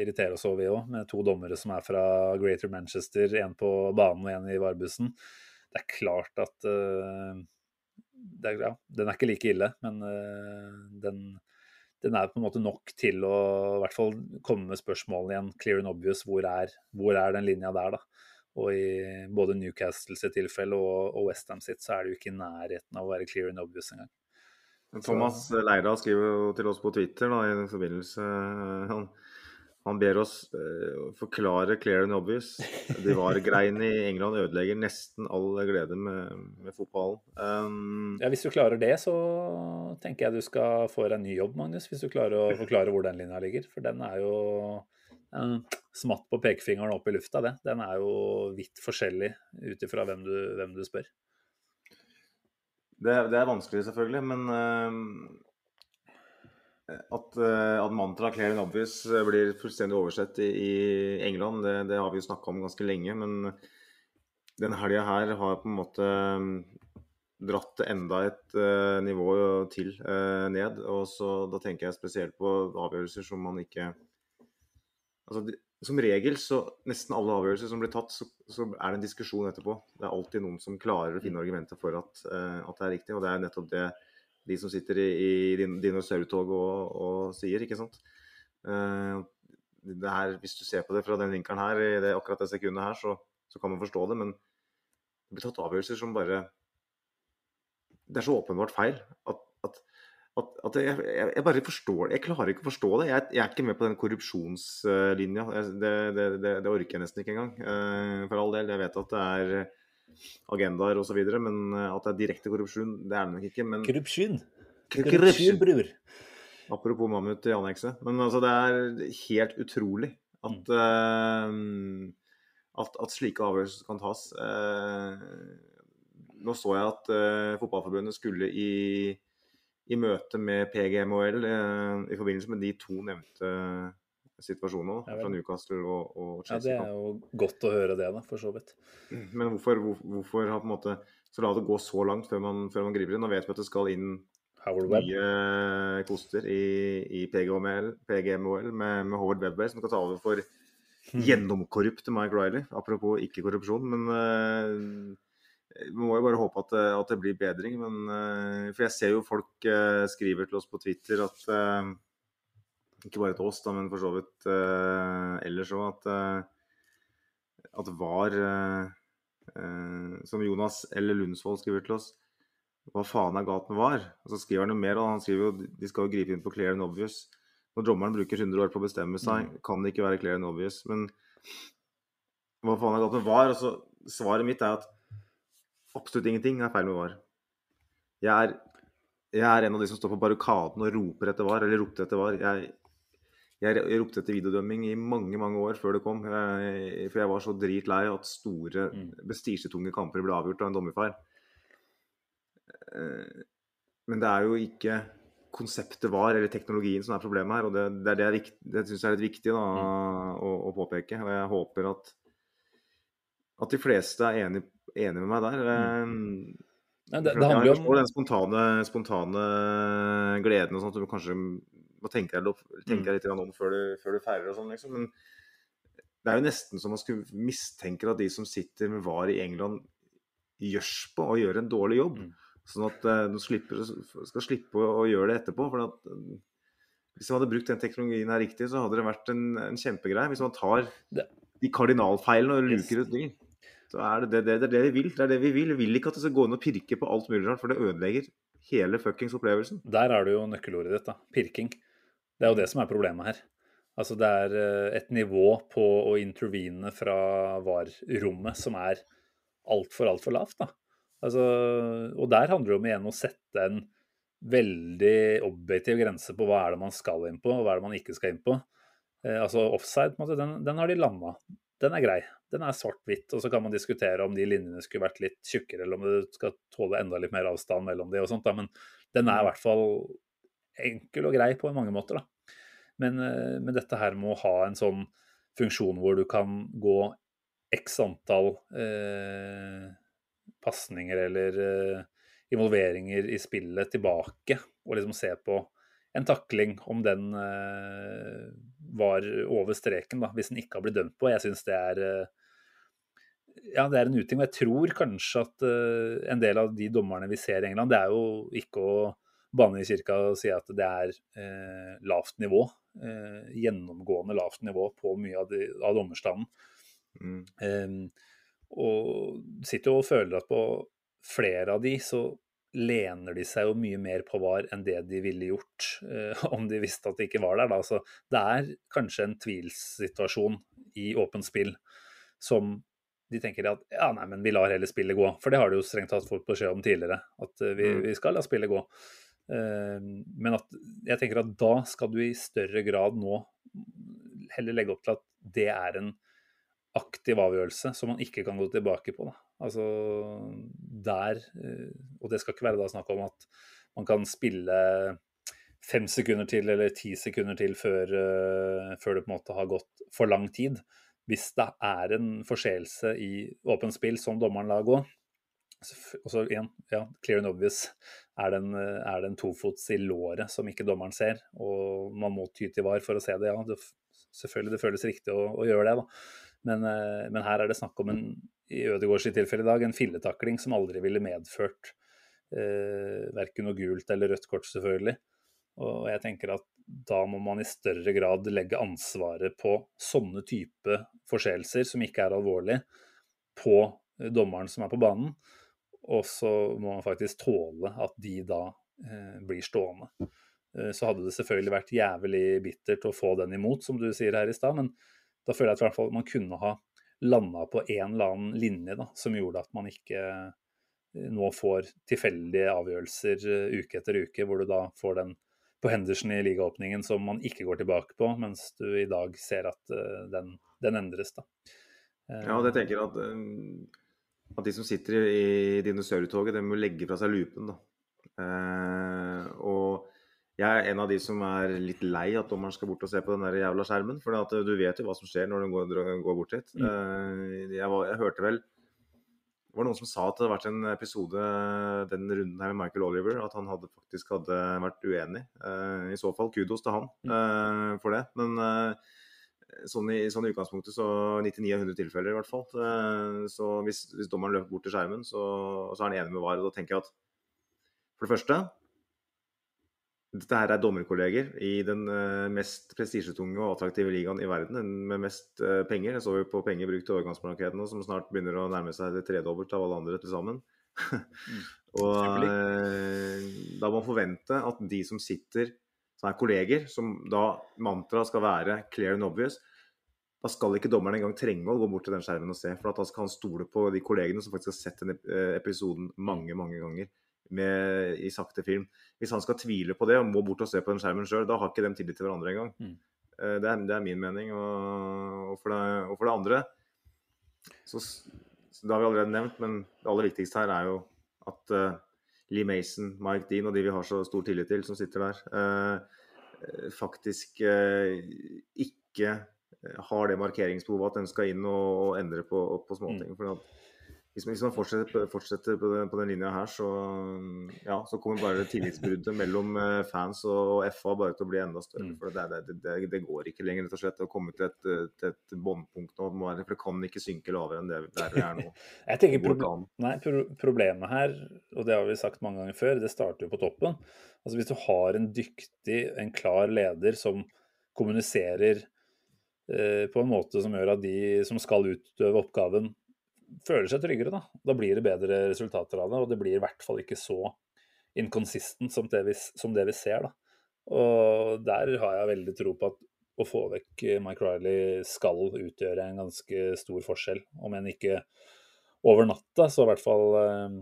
irritere oss over, vi òg, med to dommere som er fra Greater Manchester, én på banen og én i VAR-bussen. Det er klart at uh, er, ja, Den er ikke like ille, men uh, den den er på en måte nok til å i hvert fall komme med spørsmålene igjen. Clear and obvious. Hvor er, hvor er den linja der, da? Og i både Newcastles sitt tilfelle og, og Westham sitt, så er det jo ikke i nærheten av å være clear and obvious engang. Thomas Leira skriver jo til oss på Twitter da, i den forbindelse Han, han ber oss uh, forklare clear and obvious. De var-greiene i England ødelegger nesten all glede med, med fotballen. Um, Ja, Hvis du klarer det, så tenker jeg du skal få deg en ny jobb, Magnus. Hvis du klarer å forklare hvor den linja ligger. For den er jo en smatt på pekefingeren opp i lufta, det. Den er jo vidt forskjellig ut ifra hvem, du- hvem du spør. det, det er vanskelig, selvfølgelig, men eh, at, eh, at mantraet 'clear and obvious' blir fullstendig oversett i, i England, det, det har vi jo snakka om ganske lenge. Men den helga her har på en måte mm, dratt enda et uh, nivå til uh, ned. Og så da tenker jeg spesielt på avgjørelser som man ikke Altså, som regel så nesten alle avgjørelser som blir tatt, så, så er det en diskusjon etterpå. Det er alltid noen som klarer å finne argumenter for at, uh, at det er riktig, og det er nettopp det de som sitter i, i dinosaurtoget og, og sier, ikke sant. Eh, her, hvis du ser på det fra den vinkelen her, i det, akkurat det sekundet her, så, så kan man forstå det, men det blir tatt avgjørelser som bare Det er så åpenbart feil at, at at, at jeg, jeg, bare forstår det. Jeg klarer ikke å forstå det. Jeg, jeg er ikke med på den korrupsjonslinja. Det, det, det orker jeg nesten ikke engang. Eh, For all del. Jeg vet at det er agendaer osv., men eh, at det er direkte korrupsjon, det er det nok ikke. Men Korrupsjon. Korrupsjon. Bror. Apropos mammut i annekset. Men altså, det er helt utrolig at, eh, at, at slike avgjørelser kan tas. Uh, nå så jeg at uh, Fotballforbundet skulle i, i møte med PGMOL i forbindelse med de to nevnte situasjonene Ja fra Newcastle og, og Ja, det er jo godt å høre det, da, for så vidt. Men hvorfor, hvor, hvorfor ha på en måte så la det gå så langt før man, før man griper inn? Nå vet vi at det skal inn nye koster i, i PGML, PGMOL med, med Howard Webber, som skal ta over for gjennomkorrupte Mike Riley. Apropos ikke korrupsjon, men uh, vi må jo bare håpe at, det- at det blir bedring. Men, eh, for jeg ser jo folk eh, skriver til oss på Twitter at eh, Ikke bare til oss, da, men for så vidt eh, ellers òg, at, eh, at VAR eh, eh, Som Jonas eller Lundsvold skriver til oss hva faen er galt med VAR? Og så skriver han jo mer, og han skriver jo de skal jo gripe inn på clear and obvious. Når dommeren bruker 100 år på å bestemme seg, kan det ikke være clear and obvious. Men hva faen er galt med VAR? Altså, svaret mitt er at absolutt ingenting er feil med VAR. Jeg er, jeg er en av de som står på barrikaden og roper etter VAR, eller ropte etter VAR. Jeg, jeg, jeg ropte etter videodømming i mange mange år før det kom. Jeg, for jeg var så dritlei at store, prestisjetunge kamper ble avgjort av en dommerfeil. Eh, Men det er jo ikke konseptet var, eller teknologien, som er problemet her. Og det, det, er det, det syns jeg er litt viktig da, å, å påpeke. Og jeg håper at, at de fleste er enig, med meg der. Eh, Nei, det, det handler jo om den spontane, spontane gleden og sånt, som kanskje må tenke deg, tenke Mm. deg litt om før du, før du feirer og sånn, liksom. Men det er jo nesten som man skulle mistenke at de som sitter med VAR i England, gjørs på og gjør en dårlig jobb. Mm. Sånn at eh, de slipper, skal slippe å, gjøre det etterpå. For at, eh, hvis man hadde brukt den teknologien her riktig, så hadde det vært en, en kjempegreie. Hvis man tar de kardinalfeilene og luker ut de, så er det det, det, det det vi vil. Det er det vi vil. Vi vil ikke at det skal gå inn og pirke på alt mulig rart, for det ødelegger hele fuckings opplevelsen. Der er det jo nøkkelordet ditt, da. Pirking. Det er jo det som er problemet her. Altså det er eh, et nivå på å intervene fra VAR-rommet som er altfor, altfor lavt, da. Altså, og der handler det om igjen å sette en veldig objektiv grense på hva er det man skal inn på, og hva er det man ikke skal inn på. Eh, altså offside, på måte, den, den har de landa. Den er grei. Den er svart-hvitt. Og så kan man diskutere om de linjene skulle vært litt tjukkere, eller om det skal tåle enda litt mer avstand mellom de og sånt. Da. Men den er i hvert fall enkel og grei på mange måter. Da. Men, eh, men dette her med å ha en sånn funksjon hvor du kan gå x antall eh, pasninger eller eh, involveringer i spillet tilbake, og liksom se på en takling, om den eh, var over streken, da, hvis den ikke har blitt dømt på. Jeg syns det er eh, ja, det er en uting. Og jeg tror kanskje at eh, en del av de dommerne vi ser i England, det er jo ikke å banne i kirka og si at det er eh, lavt nivå. Eh, gjennomgående lavt nivå på mye av, de, av dommerstanden. Mm. Eh, og sitter jo og føler at på flere av de så lener de seg jo mye mer på VAR enn det de ville gjort eh, om de visste at det ikke var der. Da. Så det er kanskje en tvilssituasjon i åpent spill som de tenker at ja, nei, men vi lar heller spillet gå. For det har de jo strengt tatt fått beskjed om tidligere, at eh, vi, Mm. vi skal la spillet gå. Ehm, men at jeg tenker at da skal du i større grad nå heller legge opp til at det er en aktiv avgjørelse som man ikke kan gå tilbake på. Da. Altså der eh, Og det skal ikke være da snakk om at man kan spille fem sekunder til eller ti sekunder til før, eh, før det på en måte har gått for lang tid. Hvis det er en forseelse i åpent spill som dommeren lar gå, og så igjen, ja, clear and obvious, er det en, eh, er det en tofots i låret som ikke dommeren ser, og man må ty til var for å se det, ja, det, selvfølgelig det føles riktig å, å gjøre det, da. Men, eh, men her er det snakk om en, i Ødegårds tilfelle i dag, en filletakling som aldri ville medført eh, verken noe gult eller rødt kort, selvfølgelig. Og jeg tenker at da må man i større grad legge ansvaret på sånne type forseelser, som ikke er alvorlige, på dommeren som er på banen. Og så må man faktisk tåle at de da eh, blir stående. Eh, så hadde det selvfølgelig vært jævlig bittert å få den imot, som du sier her i stad, men da føler jeg at hvert fall man kunne ha landa på en eller annen linje da, som gjorde at man ikke eh, nå får tilfeldige avgjørelser eh, uke etter uke, hvor du da får den på Henderson i ligaåpningen som man ikke går tilbake på, mens du i dag ser at den, den endres. da. Ja, jeg tenker at, at de som sitter i dinosaurtoget, de må legge fra seg lupen. da. Eh, og jeg er en av de som er litt lei at dommeren skal bort og se på den der jævla skjermen. For du vet jo hva som skjer når du går, går bort hit. Mm. Eh, jeg, var, jeg, hørte vel Det var noen som sa at det hadde vært en episode den runden her med Michael Oliver, at han hadde faktisk hadde vært uenig. Eh, I så fall kudos til han mm. Eh, for det. Men sånn i, sånn i, utgangspunktet så 99 av 100 tilfeller i hvert fall. Så hvis, hvis dommeren løper bort til skjermen, så, så er han enig med VAR. Og da tenker jeg at for det første dette her er dommerkolleger i den uh, mest prestisjetunge og attraktive ligaen i verden. Den med mest uh, penger. Jeg så jo på penger brukt i nå, som snart begynner å nærme seg det tredobbelte av alle andre til sammen. mm. og da må man forvente at de som sitter, som er kolleger, som da mantraet skal være clear and obvious, da skal ikke dommeren engang trenge å gå bort til den skjermen og se. For da skal han stole på de kollegene som faktisk har sett den episoden mange, mange ganger med, i sakte film. Hvis han skal tvile på det og må bort og se på den skjermen sjøl, da har ikke de tillit til hverandre engang. Mm. Eh, det, er, det, er, min mening. Og, og, for det, og, for det, andre så, så, Det har vi allerede nevnt, men det aller viktigste her er jo at uh, Lee Mason, Mike Dean og de vi har så stor tillit til, som sitter der, uh, faktisk uh, ikke har det markeringsbehovet at den skal inn og, endre på, på småting. Mm. For hvis man, hvis man fortsetter, fortsetter på, den, på, den, linja her, så, ja, så kommer bare tillitsbruddet mellom eh, fans og FA bare til å bli enda større. Mm. For det, det, det, det, går ikke lenger rett og slett å komme til et, til et båndpunkt nå. For det kan ikke synke lavere enn det der vi er nå. Jeg tenker problem, nei, Problemet her, og det har vi sagt mange ganger før, det starter jo på toppen. Altså Hvis du har en dyktig, en klar leder som kommuniserer eh, på en måte som gjør at de som skal utøve oppgaven, føler seg tryggere, da. Da blir det bedre resultater av det, og det blir i hvert fall ikke så inconsistent som det vi, som det vi ser, da. Og der har jeg veldig tro på at å få vekk Mike Riley skal utgjøre en ganske stor forskjell. Om enn ikke over natta, så i hvert fall uh,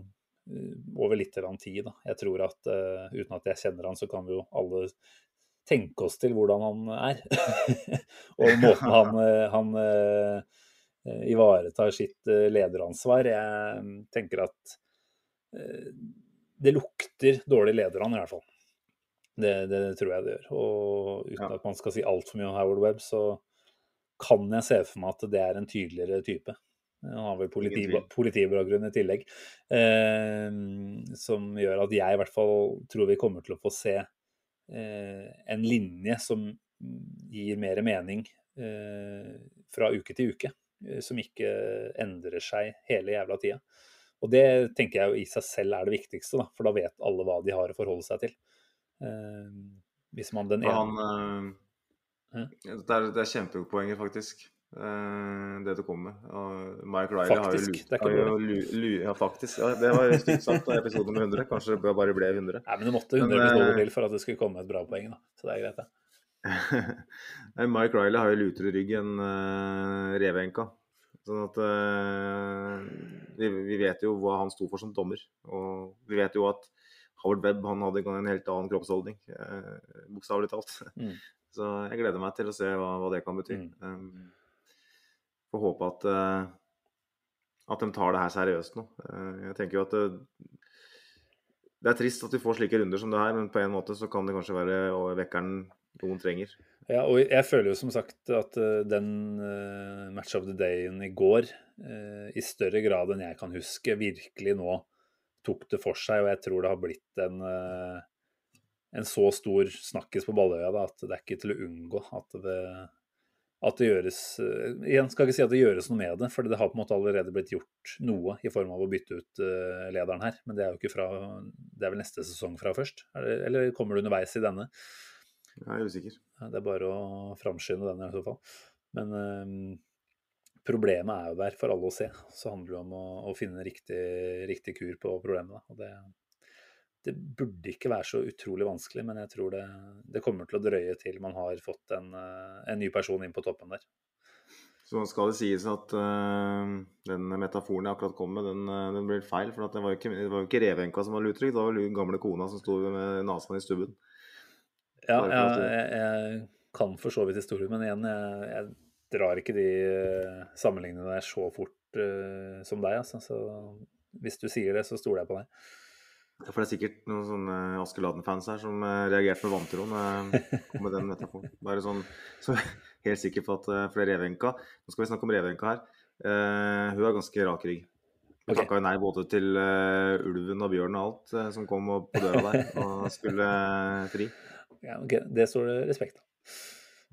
over litt eller annen tid. Da. Jeg tror at uh, uten at jeg kjenner han, så kan vi jo alle tenke oss til hvordan han er. og måten han, uh, han Eh, ivaretar sitt eh, lederansvar. Jeg tenker at eh, det lukter dårlig leder i hvert fall. Det, det, tror jeg det gjør. Og uten ja. at man skal si altfor mye om Howard Webb, så kan jeg se for meg at det er en tydeligere type. Han har vel politi, politibakgrunn i tillegg. Eh, som gjør at jeg i hvert fall tror vi kommer til å få se eh, en linje som gir mer mening eh, fra uke til uke. Eh, som ikke endrer seg hele jævla tida. Og det tenker jeg jo i seg selv er det viktigste, da, for da vet alle hva de har å forholde seg til. Eh, hvis man den ene han, eh, det, er, det er kjempepoenget, faktisk. Eh, det du kommer med. Og Mike Riley faktisk, har jo, har jo Ja, faktisk. Ja, det var stygt sagt av episode nummer 100. Kanskje det bare ble 100. Nei, men det måtte 100 men, episoder til for at det skulle komme et bra poeng, da. Så det er greit, det. Mike Riley har jo lutere rygg enn uh, Revenka. Sånn at uh, vi, vi, vet jo hva han sto for som dommer. Og vi vet jo at Howard Webb han hadde en helt annen kroppsholdning, uh, bokstavelig talt. Mm. Så jeg gleder meg til å se hva, hva det kan bety. Mm. Um, får håpe at, uh, at de tar det her seriøst nå. Uh, jeg tenker jo at det, det er trist at vi får slike runder som det her, men på en måte så kan det kanskje være vekkeren noen trenger. Ja, og jeg føler jo som sagt at uh, den uh, match of the day-en i går uh, i større grad enn jeg kan huske, virkelig nå tok det for seg. Og jeg tror det har blitt en, en så stor snakkis på Balløya da, at det er ikke til å unngå at det, at det gjøres Igjen skal jeg ikke si at det gjøres noe med det, for det har på en måte allerede blitt gjort noe i form av å bytte ut lederen her. Men det er jo ikke fra Det er vel neste sesong fra først? Eller kommer det underveis i denne? Jeg er usikker. Det er bare å framskynde den i så fall. Men um, problemet er jo der for alle å se. Så handler det om å, å finne riktig, riktig, kur på problemet. Og det, det burde ikke være så utrolig vanskelig, men jeg tror det, det kommer til å drøye til man har fått en, eh, en ny person inn på toppen der. Så skal det sies at uh, den metaforen jeg akkurat kom med, den, den ble feil. For det var jo ikke, det var jo ikke revenka som var lutrygg, det var jo gamle kona som sto med nesa i stubben. Ja, ja jeg, jeg, kan for så vidt historien, men igjen, jeg, jeg drar ikke de sammenligningene der så fort uh, som deg. Altså. Så hvis du sier det, så stoler jeg på deg. For det er sikkert noen sånne Askeladden-fans her som uh, reagerte med vantro jeg kom med den etterpå. Bare sånn, så helt sikker på at uh, For Revenka Nå skal vi snakke om Revenka her. Hun er ganske rak rygg. Hun okay. takka nei både til ulven og bjørnen og alt som kom på døra der og skulle fri. Ja, ok, Det står det respekt av.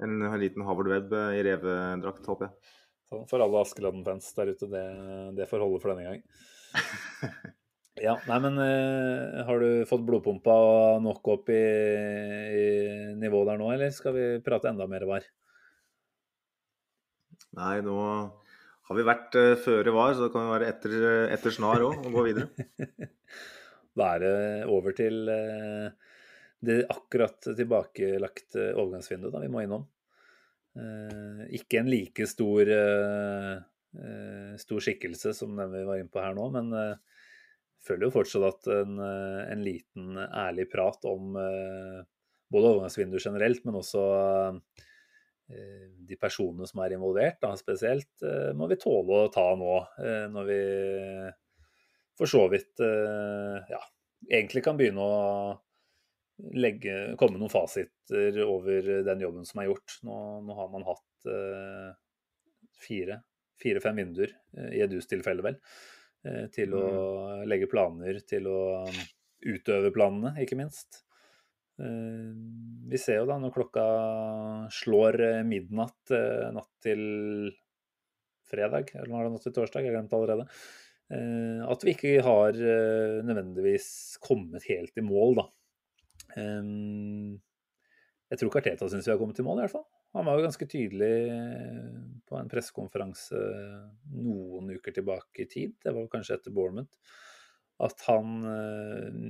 En, en, liten Harvard-web i revedrakt, håper jeg. Så for alle Askeladden-fans der ute, det, det får holde for denne gang. Ja, nei, men uh, har du fått blodpumpa nok opp i, i nivå der nå, eller skal vi prate enda mer var? Nei, nå har vi vært uh, føre var, så det kan være etter, etter snar òg, og gå videre. da er det over til uh, det akkurat tilbakelagte overgangsvinduet da vi må innom. Eh, ikke en like stor, stor skikkelse som den vi var inne på her nå, men føler jo fortsatt at en, eh, en liten ærlig prat om eh, både overgangsvinduet generelt, men også eh, de personene som er involvert, da, spesielt, må vi tåle å ta nå. Når vi for så vidt ja, egentlig kan begynne å legge, komme noen fasiter over den jobben som er gjort. Nå, nå har man hatt fire, fire-fem vinduer i Edus tilfelle, vel. Eh, til å mm. legge planer, til å um, utøve planene, ikke minst. Eh, vi ser jo da når klokka slår eh, midnatt natt til fredag, eller var det natt til torsdag, jeg har glemt allerede, at vi ikke har nødvendigvis kommet helt i mål, da. Jeg tror Karteta syns vi har kommet i mål, i hvert fall. Han var jo ganske tydelig på en pressekonferanse noen uker tilbake i tid, det var kanskje etter Bournemouth, at han eh,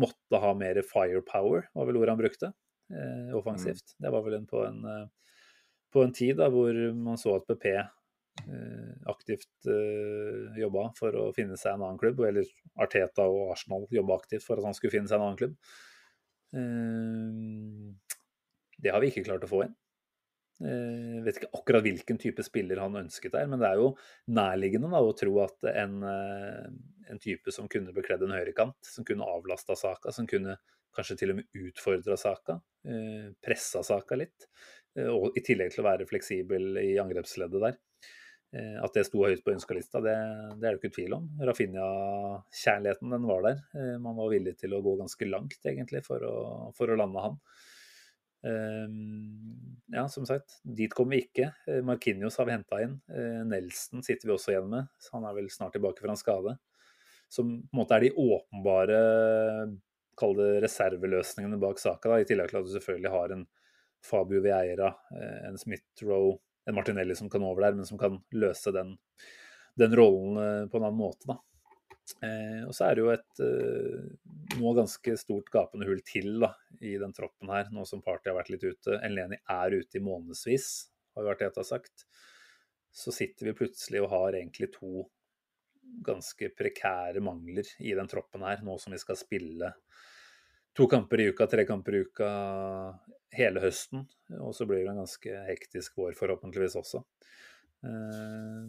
måtte ha mer firepower, var vel ordet han brukte, eh, offensivt. Mm. Det var vel en på, en, eh, på en tid da, hvor man så at PP eh, aktivt eh, jobba for å finne seg en annen klubb, eller Arteta og Arsenal jobba aktivt for at han skulle finne seg en annen klubb. Eh, det har vi ikke klart å få inn. Jeg eh, vet ikke akkurat hvilken type spiller han ønsket der, men det er jo nærliggende da, å tro at en, eh, en type som kunne bekledd en høyrekant, som kunne avlasta Saka, som kunne kanskje til og med utfordra Saka, eh, pressa Saka litt, og i tillegg til å være fleksibel i angrepsleddet der. At det sto høyt på ønskelista, det, det er det ikke tvil om. Rafinha-kjærligheten, den var der. Man var villig til å gå ganske langt, egentlig, for å, for å lande han. Ehm, ja, som sagt, dit kommer vi ikke. Eh, Markinios har vi henta inn. Eh, Nelson sitter vi også igjen med. Han er vel snart tilbake fra en skade. Som på en måte er de åpenbare kall det reserveløsningene bak saka. I tillegg til at du selvfølgelig har en Fabio Vieira, eh, en Smith-Roe, en Martinelli som kan over der, men som kan løse den, den rollen på en annen måte. Eh, og så er det jo et eh, nå ganske stort gapende hull til da, i den troppen her, nå som Party har vært litt ute. Eleni er ute i månedsvis, har jo vært det jeg har sagt. Så sitter vi plutselig og har egentlig to ganske prekære mangler i den troppen her, nå som vi skal spille to kamper i uka, tre kamper i uka hele høsten. Og så blir det en ganske hektisk vår forhåpentligvis også. Eh,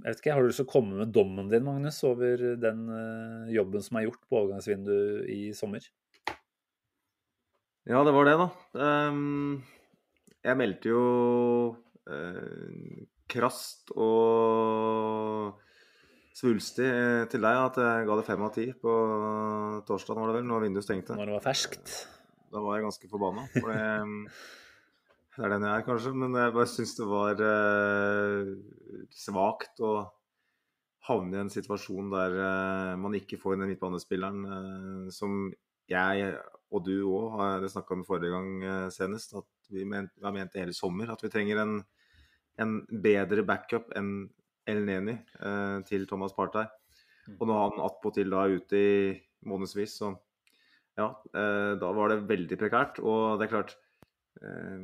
jeg vet ikke, Har du lyst til å komme med dommen din Magnus, over den uh, jobben som er gjort på overgangsvinduet i sommer? Ja, det var det, da. Um, jeg meldte jo krast og svulstig eh, til deg at jeg ga det fem av ti på torsdag, var det vel, når vinduet stengte. Når det var ferskt? Da var jeg ganske forbanna. For det, det er den jeg er, kanskje. Men jeg bare syns det var eh, svakt å havne i en situasjon der eh, man ikke får den midtbanespilleren eh, som jeg og du òg har snakka om forrige gang eh, senest. At vi, ment, vi har ment hele sommer. At vi trenger en, en bedre backup enn El Neni eh, til Thomas Partey. Mm. Og nå er han attpåtil da ute i månedsvis, så ja, eh, da var det veldig prekært. Og det er klart eh,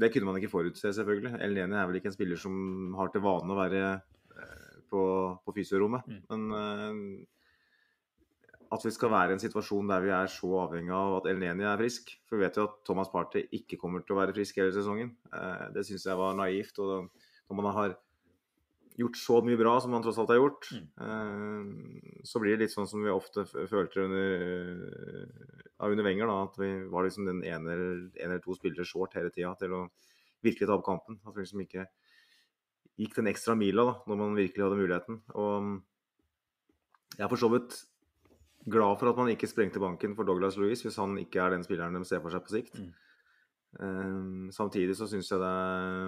Det kunne man ikke forutse, selvfølgelig. El Neni er vel ikke en spiller som har til vane å være eh, på, på fysiorommet. Mm. Men at vi skal være i en situasjon der vi er så avhengig av at El Neni er frisk For vi vet jo at Thomas Party ikke kommer til å være frisk hele sesongen. Det syns jeg var naivt. og når man har gjort så mye bra som han tross alt har gjort, mm. så blir det litt sånn som vi ofte følte under, under Wenger, da, at vi var liksom den ene, en eller to spillere short hele tida til å virkelig ta opp kampen. At vi liksom ikke gikk den ekstra mila da, når man virkelig hadde muligheten. Og jeg er for så vidt glad for at man ikke sprengte banken for Douglas Louise hvis han ikke er den spilleren de ser for seg på sikt. Mm. Um, samtidig så syns jeg det,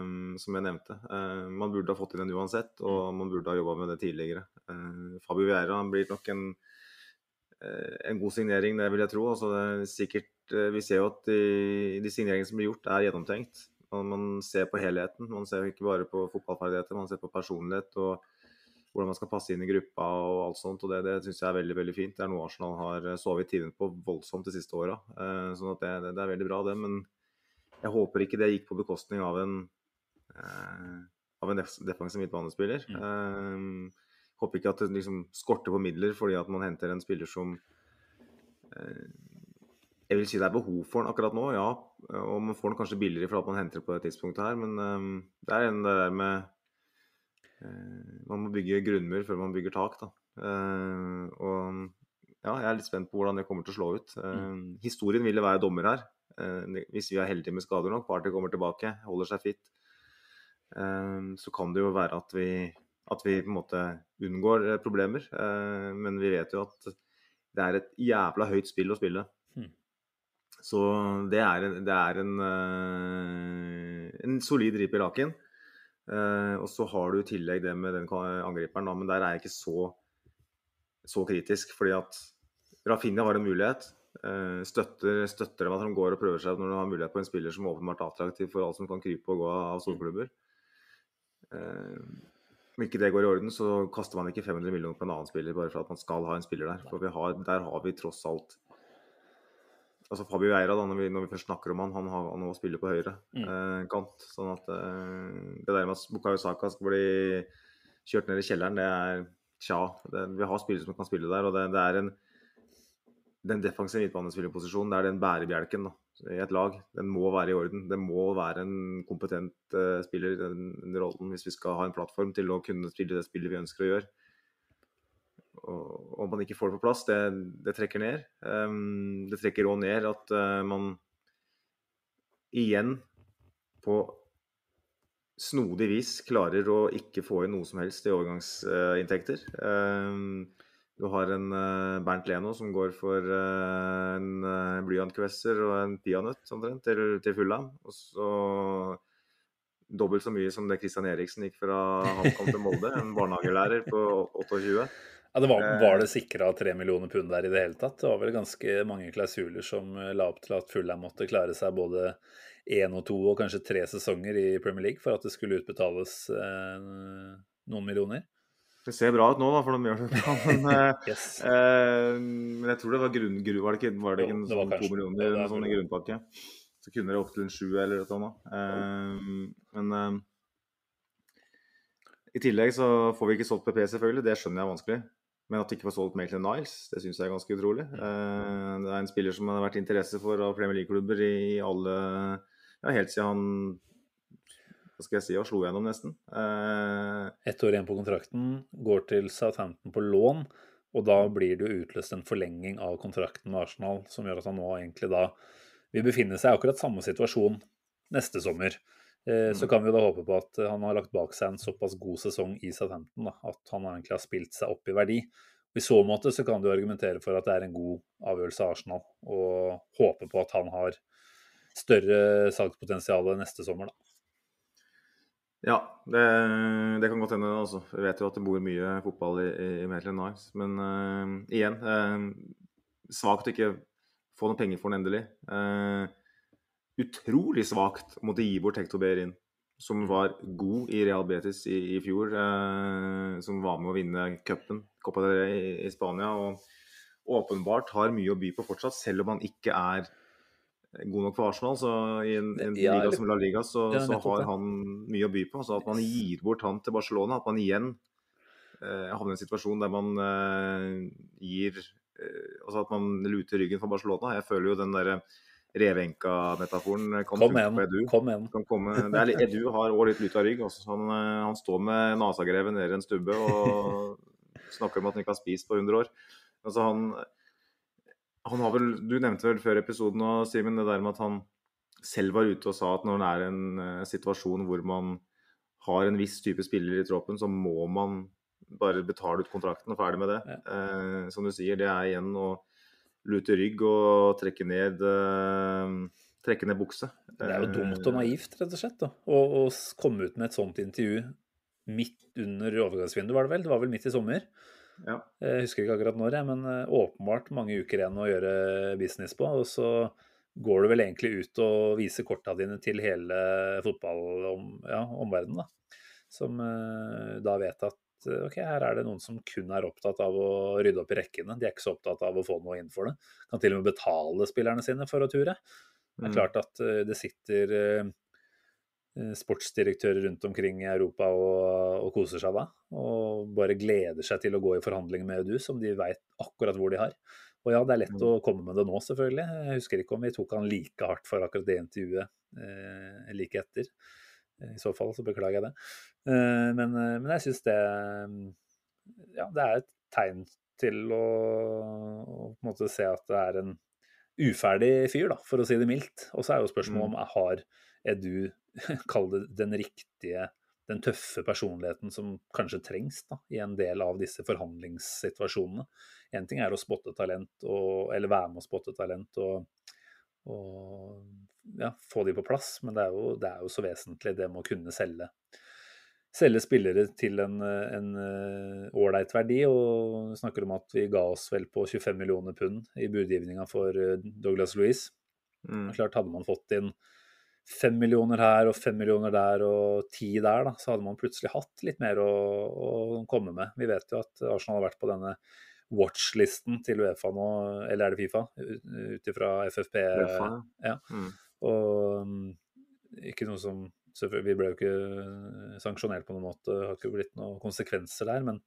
um, som jeg nevnte, uh, man burde ha fått inn en uansett. Og mm. man burde ha jobba med det tidligere. Uh, Fabio Vieira blir nok en, uh, en, god signering, det vil jeg tro. Altså, det er sikkert, vi ser jo at de, de, signeringene som blir gjort, er gjennomtenkt. Man, man, ser på helheten. Man ser ikke bare på fotballferdigheter, man ser på personlighet og hvordan man skal passe inn i gruppa og alt sånt. og Det, det syns jeg er veldig veldig fint. Det er noe Arsenal har sovet i timen på voldsomt de siste åra. sånn at det, det, det er veldig bra, det. men jeg håper ikke det gikk på bekostning av en, eh, av en defensiv midtbanespiller. Mm. Eh, håper ikke at det liksom skorter på midler fordi at man henter en spiller som eh, Jeg vil si det er behov for den akkurat nå, ja. Og man får den kanskje billigere for at man henter på det tidspunktet her, men eh, det er en det der med eh, Man må bygge grunnmur før man bygger tak, da. Eh, og ja, jeg er litt spent på hvordan det kommer til å slå ut. Mm. Historien ville være dommer her. Eh, hvis vi er heldige med skader nok, Party kommer tilbake, holder seg fit, eh, så kan det jo være at vi, at vi på en måte unngår eh, problemer. Men vi vet jo at det er et jævla høyt spill å spille. Hmm. Så det er en, det er en, en solid rip i laken. Og så har du i tillegg det med den angriperen, men der er jeg ikke så, så kritisk. Fordi at Rafinha har en mulighet. Eh, støtter, støtter dem at de går og prøver seg når du har mulighet på en spiller som åpenbart er attraktiv for alle som kan krype og gå av storklubber. Eh, om ikke det går i orden, så kaster man ikke 500 millioner på en annen spiller bare for at man skal ha en spiller der. For har, der har vi tross alt Altså Fabio Veira, da, når vi, når vi, først snakker om han, han har nå spiller på høyre mm. eh, kant. Sånn at eh, det der med at Bukayo Saka skal bli kjørt ned i kjelleren, det er tja. Det, vi har spillere som kan spille der, og det, det er en den defensive midtbanespillerposisjonen, er den bærebjelken da, i et lag. Den må være i orden. Det må være en kompetent uh, spiller i den, rollen hvis vi skal ha en plattform til å kunne spille det spillet vi ønsker å gjøre. Og Om man ikke får det på plass, det, det trekker ned. Um, det trekker òg ned at uh, man igjen på snodig vis klarer å ikke få inn noe som helst i overgangsinntekter. Um, du har en uh, Bernt Leno som går for uh, en uh, blyantkvesser og en peanøtt omtrent til, til Fulham. Og så dobbelt så mye som det Christian Eriksen gikk fra HamKam til Molde. En barnehagelærer på 28. Ja, det var, var det sikra tre millioner pund der i det hele tatt? Det var vel ganske mange klausuler som la opp til at Fulham måtte klare seg både én og to og kanskje tre sesonger i Premier League for at det skulle utbetales noen millioner? Det ser bra ut nå, da, for de gjør det bra. Men, eh, yes. eh, men jeg tror det var grunn... Var det ikke, var det ikke en, sånn to millioner eller noe sånt i grunnpakke? Så kunne det opp til en sju eller noe sånt. Eh, men eh, i tillegg så får vi ikke solgt PP, selvfølgelig. Det skjønner jeg er vanskelig. Men at vi ikke får solgt Maitland Niles, det syns jeg er ganske utrolig. Mm. Eh, det er en spiller som har vært interesse for av Premier League-klubber i alle ja, helt siden han hva skal jeg si, og slo gjennom nesten. Eh, Ett år igjen på kontrakten, går til Southampton på lån, og da blir det jo utløst en forlenging av kontrakten med Arsenal, som gjør at han nå egentlig da vil befinne seg i akkurat samme situasjon neste sommer. Eh, så mm. kan vi jo da håpe på at han har lagt bak seg en såpass god sesong i Southampton da, at han egentlig har spilt seg opp i verdi. I så måte så kan du argumentere for at det er en god avgjørelse av Arsenal, og håpe på at han har større salgspotensial neste sommer. da. Ja, det, det, kan godt hende. altså. Jeg vet jo at det bor mye fotball i, i Maitland Niles. Men uh, igjen, uh, svakt å ikke få noen penger for den endelig. Uh, utrolig svakt å måtte gi bort Hector Behrin, som var god i Real Betis i, i fjor. som var med å vinne cupen, Copa del Rey i, i Spania. og åpenbart har mye å by på fortsatt, selv om han ikke er god nok for Arsenal. Så i en, en Ja, liga som La Liga, så, Ja, så har han mye å by på. Så at man gir bort han til Barcelona, at man igjen eh, havner i en situasjon der man eh, gir eh, Altså at man luter ryggen for Barcelona. Jeg føler jo den derre Revenka-metaforen kan Kom igjen. på Edu. Kom igjen. Kan komme, det er Edu har òg litt luta rygg. Også, han, eh, han står med nasagrevet nede i en stubbe og snakker om at han ikke har spist på 100 år. Altså, han, han har vel, Du nevnte vel før episoden og Simen, det der med at han selv var ute og sa at når det er en uh, situasjon hvor man har en viss type spiller i troppen, så må man bare betale ut kontrakten og ferdig med det. Eh, som du sier, det er igjen å lute rygg og trekke ned uh, trekke ned bukse. Det er jo dumt og naivt, rett og slett. å komme ut med et sånt intervju midt under overgangsvinduet, var det vel? Det var vel midt i sommer? Ja. Jeg husker ikke akkurat når, men eh, åpenbart mange uker igjen å gjøre business på. Og så går du vel egentlig ut og viser korta dine til hele fotballomverdenen, ja, da. Som eh, da vet at eh, ok, her er det noen som kun er opptatt av å rydde opp i rekkene. De er ikke så opptatt av å få noe inn for det. Kan til og med betale spillerne sine for å ture. Det er Mm. klart at eh, det sitter eh, eh, sportsdirektører rundt omkring i Europa og, og koser seg da. Og bare gleder seg til å gå i forhandlinger med EDU, som de veit akkurat hvor de har. Og ja, det er lett å komme med det nå, selvfølgelig. Jeg husker ikke om vi tok han like hardt for akkurat det intervjuet eh, like etter. I så fall så beklager jeg det. Eh, men, eh, men jeg syns det Ja, det er et tegn til å, å på en måte se at det er en uferdig fyr, da, for å si det mildt. Og så er jo spørsmålet om har du kall det den riktige, den tøffe personligheten som kanskje trengs da, i en del av disse forhandlingssituasjonene. Én ting er å spotte talent, og, eller være med å spotte talent og, og ja, få de på plass, men det er, jo, det er jo så vesentlig det med å kunne selge selge spillere til en en, eh, ålreit verdi. Og snakker om at vi ga oss vel på 25 millioner pund i budgivninga for eh, Douglas Louise. Mm. Klart Hadde man fått inn fem millioner her og fem millioner der og ti der, da, så hadde man plutselig hatt litt mer å, å komme med. Vi vet jo at Arsenal har vært på denne watchlisten til Uefa nå, eller er det Fifa, ut ifra FFP. Uefa, ja. Mm. Og mm, ikke noe som Vi ble jo ikke sanksjonert på noen måte, det har ikke blitt noen konsekvenser der. Men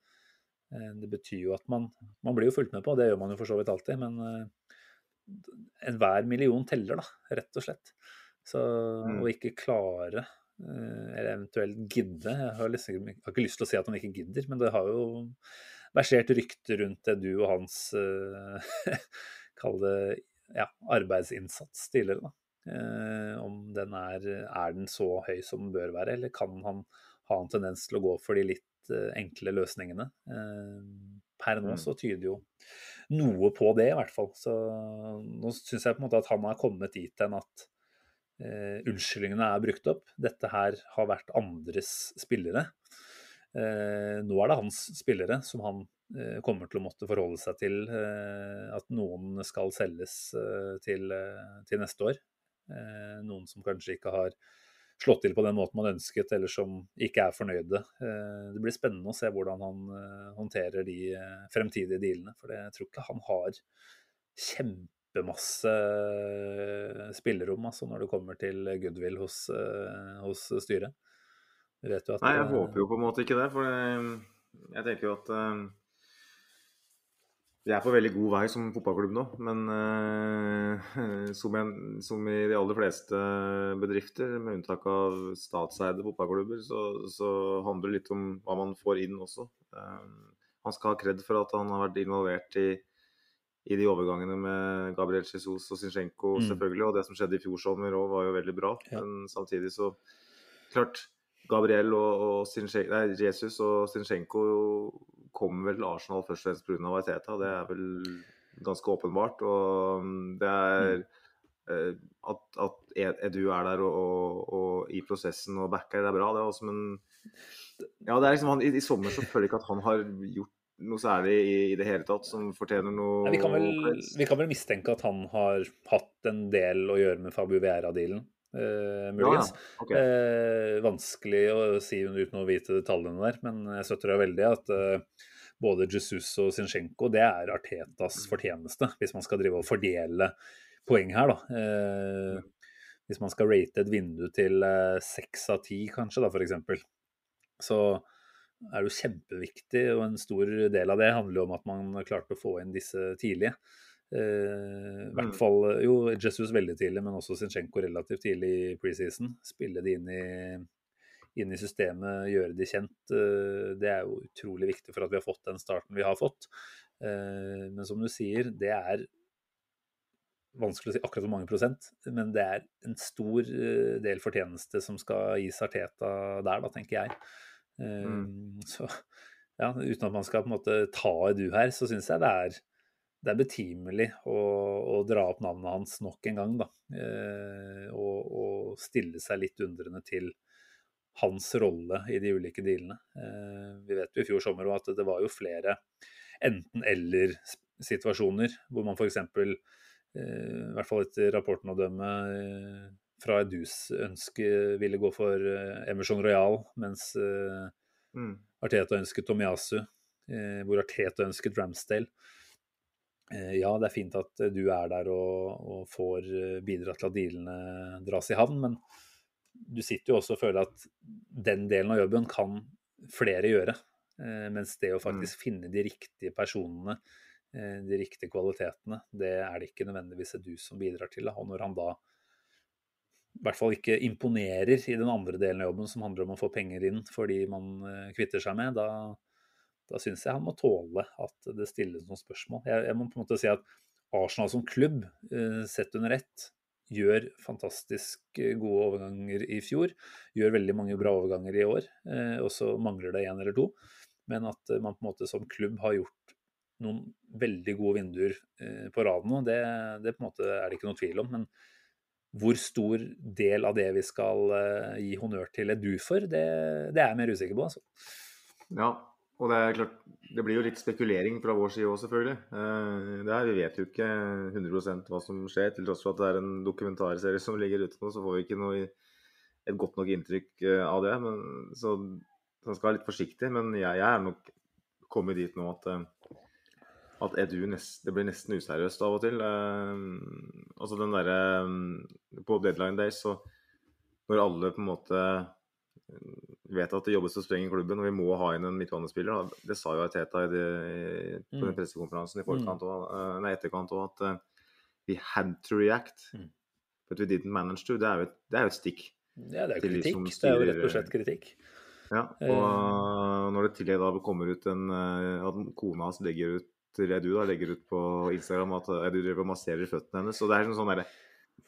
eh, det betyr jo at man Man blir jo fulgt med på, det gjør man jo for så vidt alltid. Men eh, enhver million teller, da, rett og slett. Så Mm. å ikke klare, eh, eller eventuelt gidde Jeg har, liksom, jeg har ikke lyst til å si at man ikke gidder, men det har jo versert rykter rundt det du og hans eh, Kall det ja, arbeidsinnsats tidligere, da. Eh, om den er, er den så høy som den bør være, eller kan han ha en tendens til å gå for de litt eh, enkle løsningene? Eh, per nå Mm. så tyder jo noe på det, i hvert fall. Så nå syns jeg på en måte at han har kommet dit hen at eh, unnskyldningene er brukt opp. Dette her har vært andres spillere. Eh, nå er det hans spillere som han eh, kommer til å måtte forholde seg til at noen skal selges til, til neste år. Eh, noen som kanskje ikke har slått til på den måten man ønsket, eller som ikke er fornøyde. Eh, det blir spennende å se hvordan han eh, håndterer de fremtidige dealene. For jeg tror ikke han har kjempemasse spillerom altså, når det kommer til goodwill hos, hos styret. Nei, jeg håper jo på en måte ikke det. For jeg tenker jo at vi er på veldig god vei som fotballklubb nå. Men eh, som, en, som i de aller fleste bedrifter, med unntak av statseide fotballklubber, så, så handler det litt om hva man får inn også. Eh, han skal ha kred for at han har vært involvert i, i de overgangene med Gabriel Jesus og Zinchenko, Mm. selvfølgelig. Og det som skjedde i fjor sommer òg, var jo veldig bra. Ja. Men samtidig så Klart, Gabriel og, og Zinchenko, nei, Jesus og Zinchenko kommer vel Arsenal først og fremst pga. Arteta. Det er vel ganske åpenbart. Og mm, det er eh, at, at Edu er der og, og, og i prosessen og backer, det er bra, det også, men ja, det er liksom han, i, I sommer så føler jeg ikke at han har gjort noe særlig i, i det hele tatt som fortjener noe Nei, vi, kan vel, vi kan vel mistenke at han har hatt en del å gjøre med Fabio Vieira-dealen, eh, muligens. Ja, ja. Okay. Uh, vanskelig å si uten å vite detaljene der, men jeg støtter deg veldig at uh, både Jesus og Zinchenko, det er Artetas fortjeneste, hvis man skal drive og fordele poeng her, da. Eh, hvis man skal rate et vindu til seks av ti, kanskje, da, f.eks., så er det jo kjempeviktig, og en stor del av det handler jo om at man klarte å få inn disse tidlige. Eh, I hvert mm. fall jo Jesus veldig tidlig, men også Zinchenko relativt tidlig i preseason. Spille de inn i, inn i systemet, gjøre de kjent. Uh, det er jo utrolig viktig for at vi har fått den starten vi har fått. Uh, men som du sier, det er vanskelig å si akkurat hvor mange prosent, men det er en stor eh, del fortjeneste som skal gis Arteta der, da, tenker jeg. Mm. Eh, så ja, uten at man skal på en måte ta i du her, så syns jeg det er det er betimelig å, å, dra opp navnet hans nok en gang, da. Eh, og, og, stille seg litt undrende til hans rolle i de ulike dealene. Eh, vi vet jo i fjor sommer at det var jo flere enten-eller-situasjoner, hvor man f.eks. Eh, i hvert fall etter rapporten å dømme eh, fra Edus ønske ville gå for eh, Emerson Royal, mens eh, mm. Arteta ønsket Tomiyasu, eh, hvor Arteta ønsket Ramsdale. Eh, ja, det er fint at eh, du er der og, og får eh, bidra til at dealene dras i havn, men du sitter jo også og føler at den delen av jobben kan flere gjøre. Mens det å mm. faktisk finne de riktige personene, de riktige kvalitetene, det er det ikke nødvendigvis du som bidrar til. Og når han da i hvert fall ikke imponerer i den andre delen av jobben, som handler om å få penger inn fordi man kvitter seg med, da, da syns jeg han må tåle at det stilles noen spørsmål. Jeg, jeg, må på en måte si at Arsenal som klubb, eh, sett under ett, gjør fantastisk eh, gode overganger i fjor. Gjør veldig mange bra overganger i år, eh, og så mangler det én eller to. Men at man på en måte som klubb har gjort noen veldig gode vinduer på rad nå, det, det, på en måte er det ikke noe tvil om. Men hvor stor del av det vi skal gi honnør til Edu for, det, det er jeg mer usikker på. Altså. Ja, og det er klart, det blir jo litt spekulering fra vår side òg, selvfølgelig. Eh, det her, Vi vet jo ikke 100% hva som skjer. Til tross for at det er en dokumentarserie som ligger ute nå, så får vi ikke noe, et godt nok inntrykk eh, av det. Men, så man skal være litt forsiktig. Men jeg, jeg er nok kommet dit nå at, eh, at nest, det blir nesten useriøst av og til. Altså den derre På deadline days, så når alle på en måte vet at det jobbes og spreng i klubben, og vi må ha inn en midtbanespiller. Det sa jo Teta i det, på den mm. pressekonferansen i forkant mm. og, eh, nei, etterkant òg, at uh, we had to react, mm. but we didn't manage to. Det er jo et, det er jo et stikk. Ja, det er jo kritikk. Det er jo rett og slett kritikk. Ja, og når det tillegg da kommer ut en At kona hans legger ut Edu da, legger ut på Instagram at du driver og masserer føttene hennes. Og det er sånn derre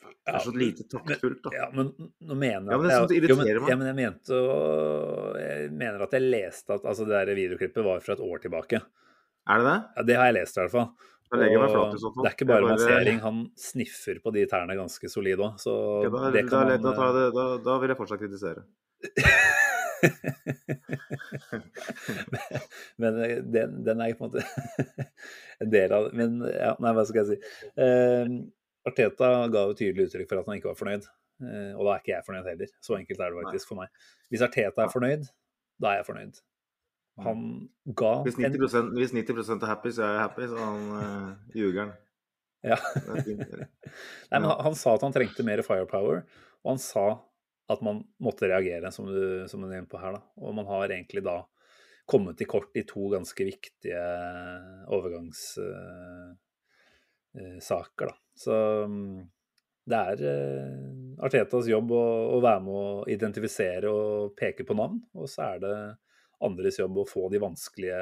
det er så lite taktfullt, da. Ja, men nå mener jeg ja, men det er sånn det irriterer meg. Ja, men jeg mente Jeg mener at jeg leste at altså, det der videoklippet var fra et år tilbake. Er det det? Ja, det har jeg lest i hvert fall. Og det er ikke bare, bare massering, han sniffer på de tærne ganske solid òg, så okay, da, det kan da, man, da, da, da, vil jeg fortsatt kritisere. men den, den, er på en måte en del av Men ja, nei, hva skal jeg si. Uh, Arteta ga jo tydelig uttrykk for at han ikke var fornøyd. Eh, og da er ikke jeg fornøyd heller. Så enkelt er det faktisk for meg. Hvis Arteta er fornøyd, da er jeg fornøyd. Han ga Hvis 90, en... hvis 90% er happy, så er jeg happy, så han uh, ljuger Ja. Nei, men han, han, sa at han trengte mer firepower, og han sa at man måtte reagere, som du, som du er inne på her. Da. Og man har egentlig da kommet til kort i to ganske viktige overgangssaker. Uh, da. Så mm, det er uh, Artetas jobb å, å, være med å identifisere og peke på navn. Og så er det andres jobb å få de vanskelige,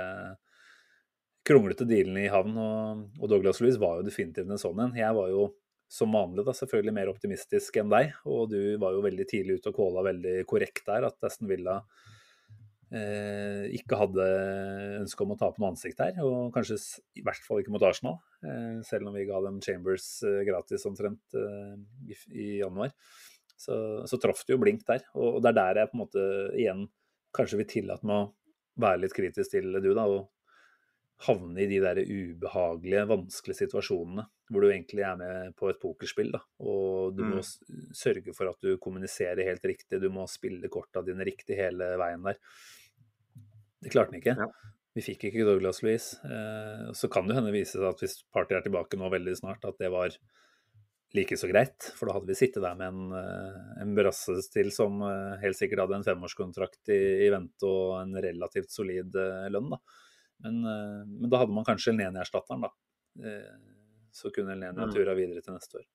kronglete dealene i havn. Og, og Douglas Louis var jo definitivt en sånn en. Jeg var jo som vanlig da, selvfølgelig mer optimistisk enn deg, og du var jo veldig tidlig ute og calla veldig korrekt der at Aston Villa eh, ikke hadde ønske om å ta på noe ansikt her, og kanskje i hvert fall ikke mot Arsenal. Eh, selv om vi ga dem Chambers eh, gratis omtrent eh, i, i, januar. Så, så traff det jo blink der. Og, og, det er der jeg på en måte igjen kanskje vil tillate meg å være litt kritisk til du, da. og havne i de der ubehagelige, vanskelige situasjonene hvor du egentlig er med på et pokerspill. Da. Og du mm. må sørge for at du kommuniserer helt riktig, du må spille korta dine riktig hele veien der. Det klarte han ikke. Ja. vi fikk ikke Douglas Louise. Eh, så kan det hende vise seg at hvis Party er tilbake nå veldig snart, at det var like så greit. For da hadde vi sittet der med en, eh, en brasse til som eh, helt sikkert hadde en femårskontrakt i, i vente og en relativt solid eh, lønn. da. Men, eh, men da hadde man kanskje Elneni-erstatteren, da. Eh, Så kunne Elneni ha Mm. tura videre til neste år.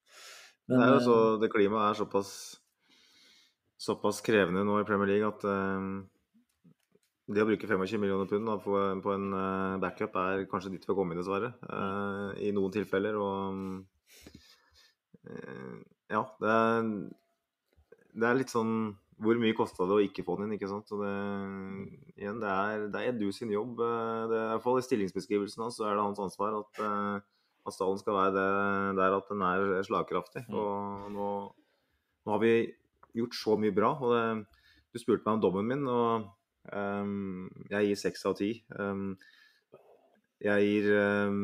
Det er jo så, det klimaet er såpass, såpass krevende nå i Premier League at det å bruke 25 millioner pund på, en eh, backup er kanskje dit vi har kommet, dessverre. eh, I noen tilfeller. Og eh, ja, det er, det er litt sånn Hvor mye kosta det å ikke få den inn? ikke sant? Så det, igjen, det er, det er Edu sin jobb. Det er, I hvert fall i stillingsbeskrivelsen hans så er det hans ansvar at, at stallen skal være det, der at den er slagkraftig. Mm. Og nå, nå har vi gjort så mye bra. og det, Du spurte meg om dommen min, og ehm, jeg gir seks av ti. Ehm, jeg gir ehm,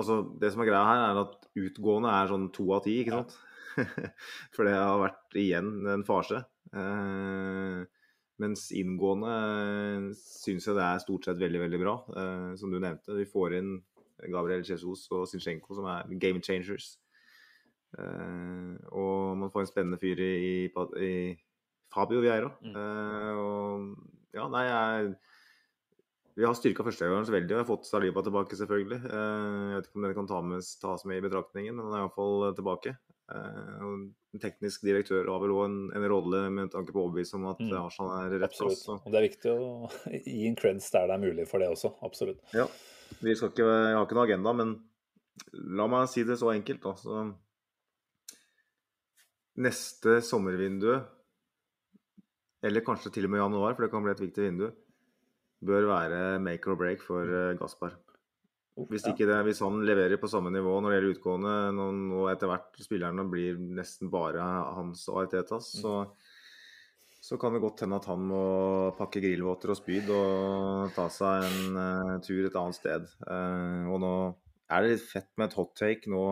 Altså, det som er greia her, er at utgående er sånn to av ti, ikke sant? For det har vært igjen en farse. Uh, mens inngående syns jeg det er stort sett veldig, veldig bra. Uh, som du nevnte, vi får inn Gabriel Jesus og Zinchenko, som er game changers. Uh, og man får en spennende fyr i, i, i Fabio Vieira. Mm. Eh, og ja, nei, jeg vi har styrka førstegangen så veldig. og Jeg har fått Saliba tilbake, selvfølgelig. Eh, Jeg vet ikke om den kan ta med, tas med i betraktningen, men han er iallfall tilbake. Eh, og en Teknisk direktør har vel òg en, en rolle med tanke på å overbevise om at Mm. Arsenal er rett plass. Og det er viktig å gi en creds der det er mulig for det også. Absolutt. Ja. Vi skal ikke, jeg har ikke noe agenda, men la meg si det så enkelt. Da. Så neste sommervindu, eller kanskje til og med januar, for det kan bli et viktig vindu, bør være make or break for eh, Gaspar. Hvis, ikke det, hvis han leverer på samme nivå når det gjelder utgående, nå etter hvert spillerne blir nesten bare hans og Artetas, Mm. så, så kan det godt hende at han må pakke grillvåter og spyd og ta seg en uh, tur et annet sted. Uh, og nå er det litt fett med et hot take nå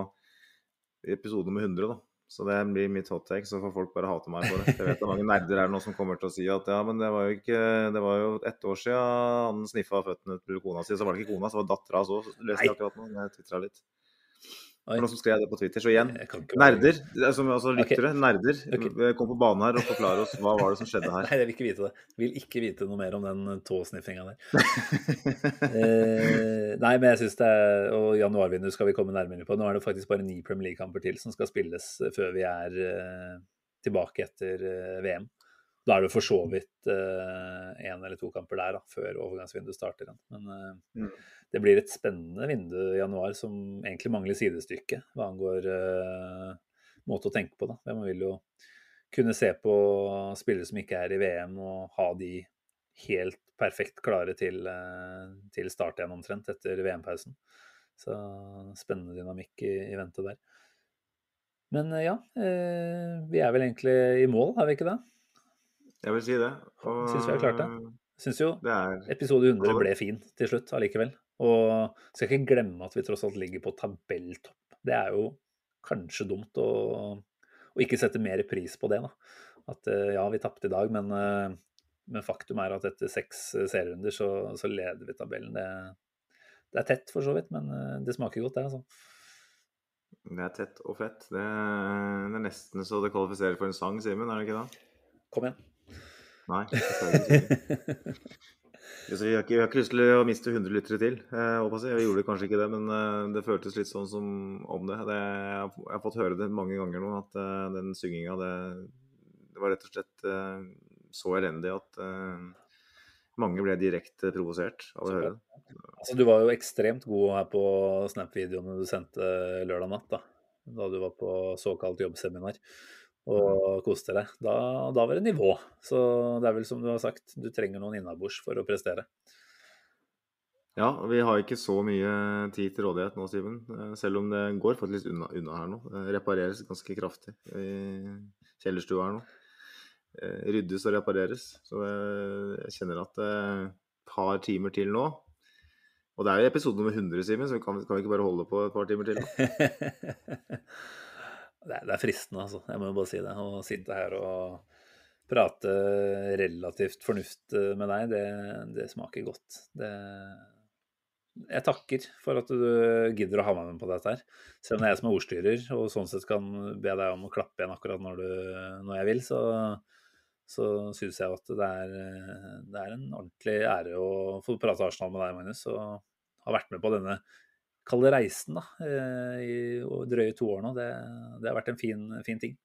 i episode nummer 100, da. Så det blir mitt hot take, så får folk bare hate meg for det. Jeg vet det er mange nerder her nå som kommer til å si at ja, men det var jo ikke Det var jo ett år siden han sniffa føttene til kona si, så var det ikke kona, så var det dattera hans òg. Leste jeg akkurat nå. Jeg titra litt. Var noen som skrev det på Twitter. Så igjen, Jeg nerder, som altså lyttere, okay. nerder, okay. kom på banen her og forklare oss hva var det som skjedde her. Nei, jeg vil ikke vite det. Vil ikke vite noe mer om den tåsniffinga der. Eh, nei, men jeg syns det er Og januarvinduet skal vi komme nærmere på. Nå er det faktisk bare ni Premier League-kamper til som skal spilles eh, før vi er eh, tilbake etter eh, VM. Da er det for så vidt én eller to kamper der da, før overgangsvinduet starter. Men eh, Mm. det blir et spennende vindu i januar som egentlig mangler sidestykke hva angår eh, måte å tenke på. da. Man vil jo kunne se på spillere som ikke er i VM, og ha de helt perfekt klare til, eh, til start igjen omtrent etter VM-pausen. Så spennende dynamikk i, i vente der. Men eh, ja, eh, vi er vel egentlig i mål, er vi ikke det? Jeg vil si det. Og Syns vi har klart det. Syns jo det er episode 100 ble fin til slutt allikevel. Og skal ikke glemme at vi tross alt ligger på tabelltopp. Det er jo kanskje dumt å, å ikke sette mer pris på det, da. At eh, ja, vi tapte i dag, men, eh, men faktum er at etter seks eh, serierunder så, så leder vi tabellen. Det, det er tett for så vidt, men eh, det smaker godt, det, altså. Det er tett og fett. Det, det er nesten så det kvalifiserer for en sang, Simen, er det ikke det? Kom igjen. Nei. Jeg har ikke, vi har ikke lyst til å miste 100 lyttere til. Eh, jeg. Vi gjorde kanskje ikke det, men eh, det føltes litt sånn som om det. det jeg, har, fått høre det mange ganger nå, at eh, den synginga, det, det var rett og slett så elendig at mange ble direkte provosert av å høre det. Altså, du var jo ekstremt god her på Snap-videoene du sendte lørdag natt, da. Da du var på såkalt jobbseminar og koste deg. Da, da var det nivå. Så det er vel som du har sagt, du trenger noen innabords for å prestere. Ja, vi har ikke så mye tid til rådighet nå, Simen. Eh, Selv om det går faktisk unna, unna her nå. Det repareres ganske kraftig i kjellerstua her nå. Eh, Ryddes og repareres. Så eh, jeg kjenner at et par timer til nå. Og det er jo episode nummer 100, Simen, så vi kan, kan vi ikke bare holde på et par timer til? Det er fristende, altså. Jeg må jo bare si det. Å sitte her og prate relativt fornuft eh, med deg, det, det smaker godt. Det, jeg takker for at du gidder å ha meg med på dette her. Selv om det er jeg som er ordstyrer, og sånn sett kan be deg om å klappe igjen akkurat når, du, når jeg vil, så, så syns jeg at det er, det er, en ordentlig ære å få prate Arsenal med deg, Magnus, og ha vært med på denne kalde reisen da, eh, i drøye to år nå. Det, det har vært en fin, fin ting.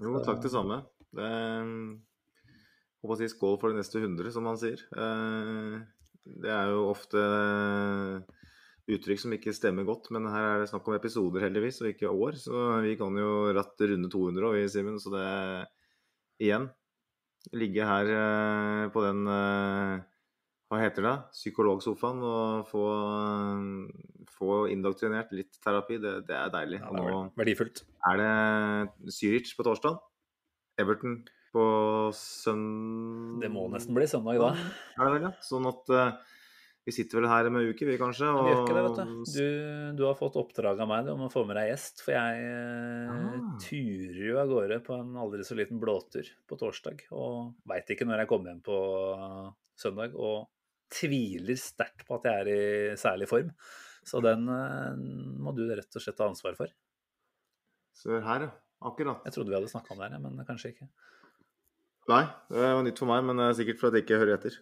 Jo, takk det samme. Det, håper å si skål for de neste 100, som man sier. Eh, det er jo ofte uttrykk som ikke stemmer godt, men her er det snakk om episoder, heldigvis, og ikke år. Så vi kan jo rett runde 200 òg, Simen. Så det igjen ligge her eh, på den eh, hva heter det, psykologsofaen og få, få indoktrinert litt terapi, det, det er deilig. Ja, det er verdifullt. Er det Zürich på torsdag? Everton på søndag? Det må nesten bli søndag, da. Er det vel, ja. Sånn at uh, vi sitter vel her med uke, vi kanskje. Og... Vi gjør ikke det, vet du. du. du. har fått oppdrag av meg om å få med deg gjest. For jeg uh, ah. turer jo av gårde på en aldri så liten blåtur på torsdag. Og veit ikke når jeg kommer hjem på søndag. Og tviler sterkt på at jeg er i særlig form. Så den må du rett og slett ta ansvar for. Sør her, ja. Akkurat. Jeg trodde vi hadde snakka om det her, men kanskje ikke. Nei, det var nytt for meg, men sikkert for at jeg ikke hører etter.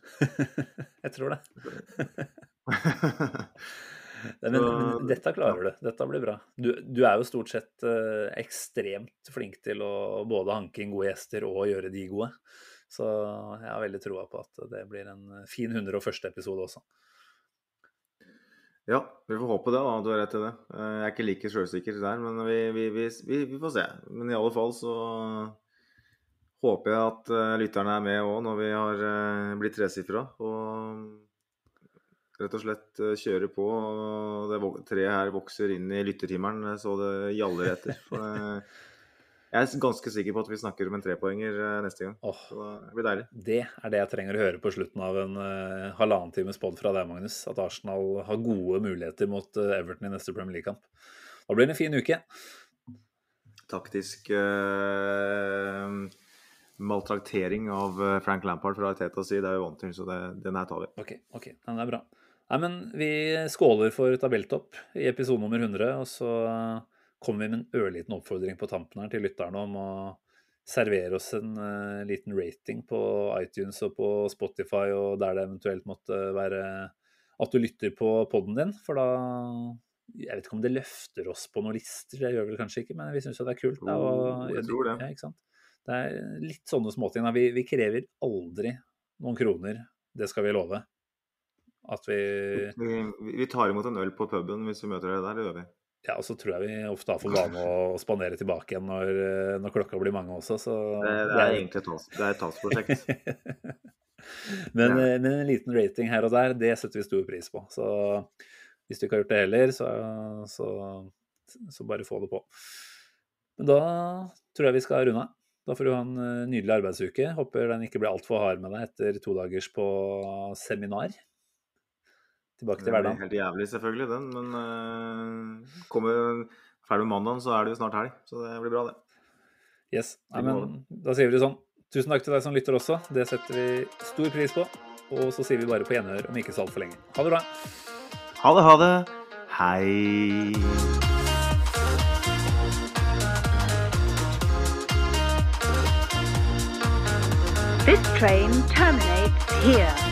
jeg tror det. men, men, dette klarer du. Dette blir bra. Du, du er jo stort sett eh, ekstremt flink til å både hanke inn gode gjester og gjøre de gode. Så jeg har veldig troa på at det blir en fin 101. episode også. Ja, vi får håpe det, da, du har rett til det. Eh, jeg er ikke like sjølsikker der, men vi, vi, vi, vi, får se. Men i alle fall så håper jeg at uh, lytterne er med òg når vi har uh, blitt tresifra. Og rett og slett kjører kjøre på. Det treet her vokser inn i lyttertimeren så det gjaller etter. For jeg er ganske sikker på at vi snakker om en trepoenger eh, neste gang. Oh, det blir deilig. Det er det jeg trenger å høre på slutten av en uh, halvannen times pod fra deg, Magnus. At Arsenal har gode muligheter mot uh, Everton i neste Premier League-kamp. Da blir det en fin uke. Taktisk uh, maltraktering av Frank Lampard fra Tetas side, det er vi vant til, så det, den her tar vi. Ok, ok, den er bra. Nei, men vi skåler for tabelltopp i episode nummer 100, og så kommer vi med en ørliten oppfordring på tampen her til lytterne om å servere oss en uh, liten rating på iTunes og på Spotify og der det eventuelt måtte være at du lytter på poden din. For da Jeg vet ikke om det løfter oss på noen lister, det gjør vel kanskje ikke, men vi syns jo det er kult. Da, og, jeg tror det. Ja? Det er litt sånne småting. Vi, vi krever aldri noen kroner, det skal vi love. At vi Vi, vi tar imot en øl på puben hvis vi møter dere der, det gjør vi. Ja, og så tror jeg vi ofte har for vane å spandere tilbake igjen når, eh, når, klokka blir mange også, så Det, det er egentlig et, det er et tapsprosjekt. men, ja. Eh, men, en liten rating her og der, det setter vi stor pris på. Så hvis du ikke har gjort det heller, så, så, så bare få det på. Men da tror jeg vi skal runde av. Da får du ha en eh, nydelig arbeidsuke. Håper den ikke blir altfor hard med deg etter to dagers på seminar tilbake til hverdagen. Helt jævlig, selvfølgelig, den. Men uh, kommer ferdig med mandagen, så er det jo snart helg. Så det blir bra, det. Yes. Nei, men da sier vi det sånn. Tusen takk til deg som lytter også. Det setter vi stor pris på. Og så sier vi bare på gjenhør om ikke så altfor lenge. Ha det bra. Ha det, ha det. Hei. This train terminates here.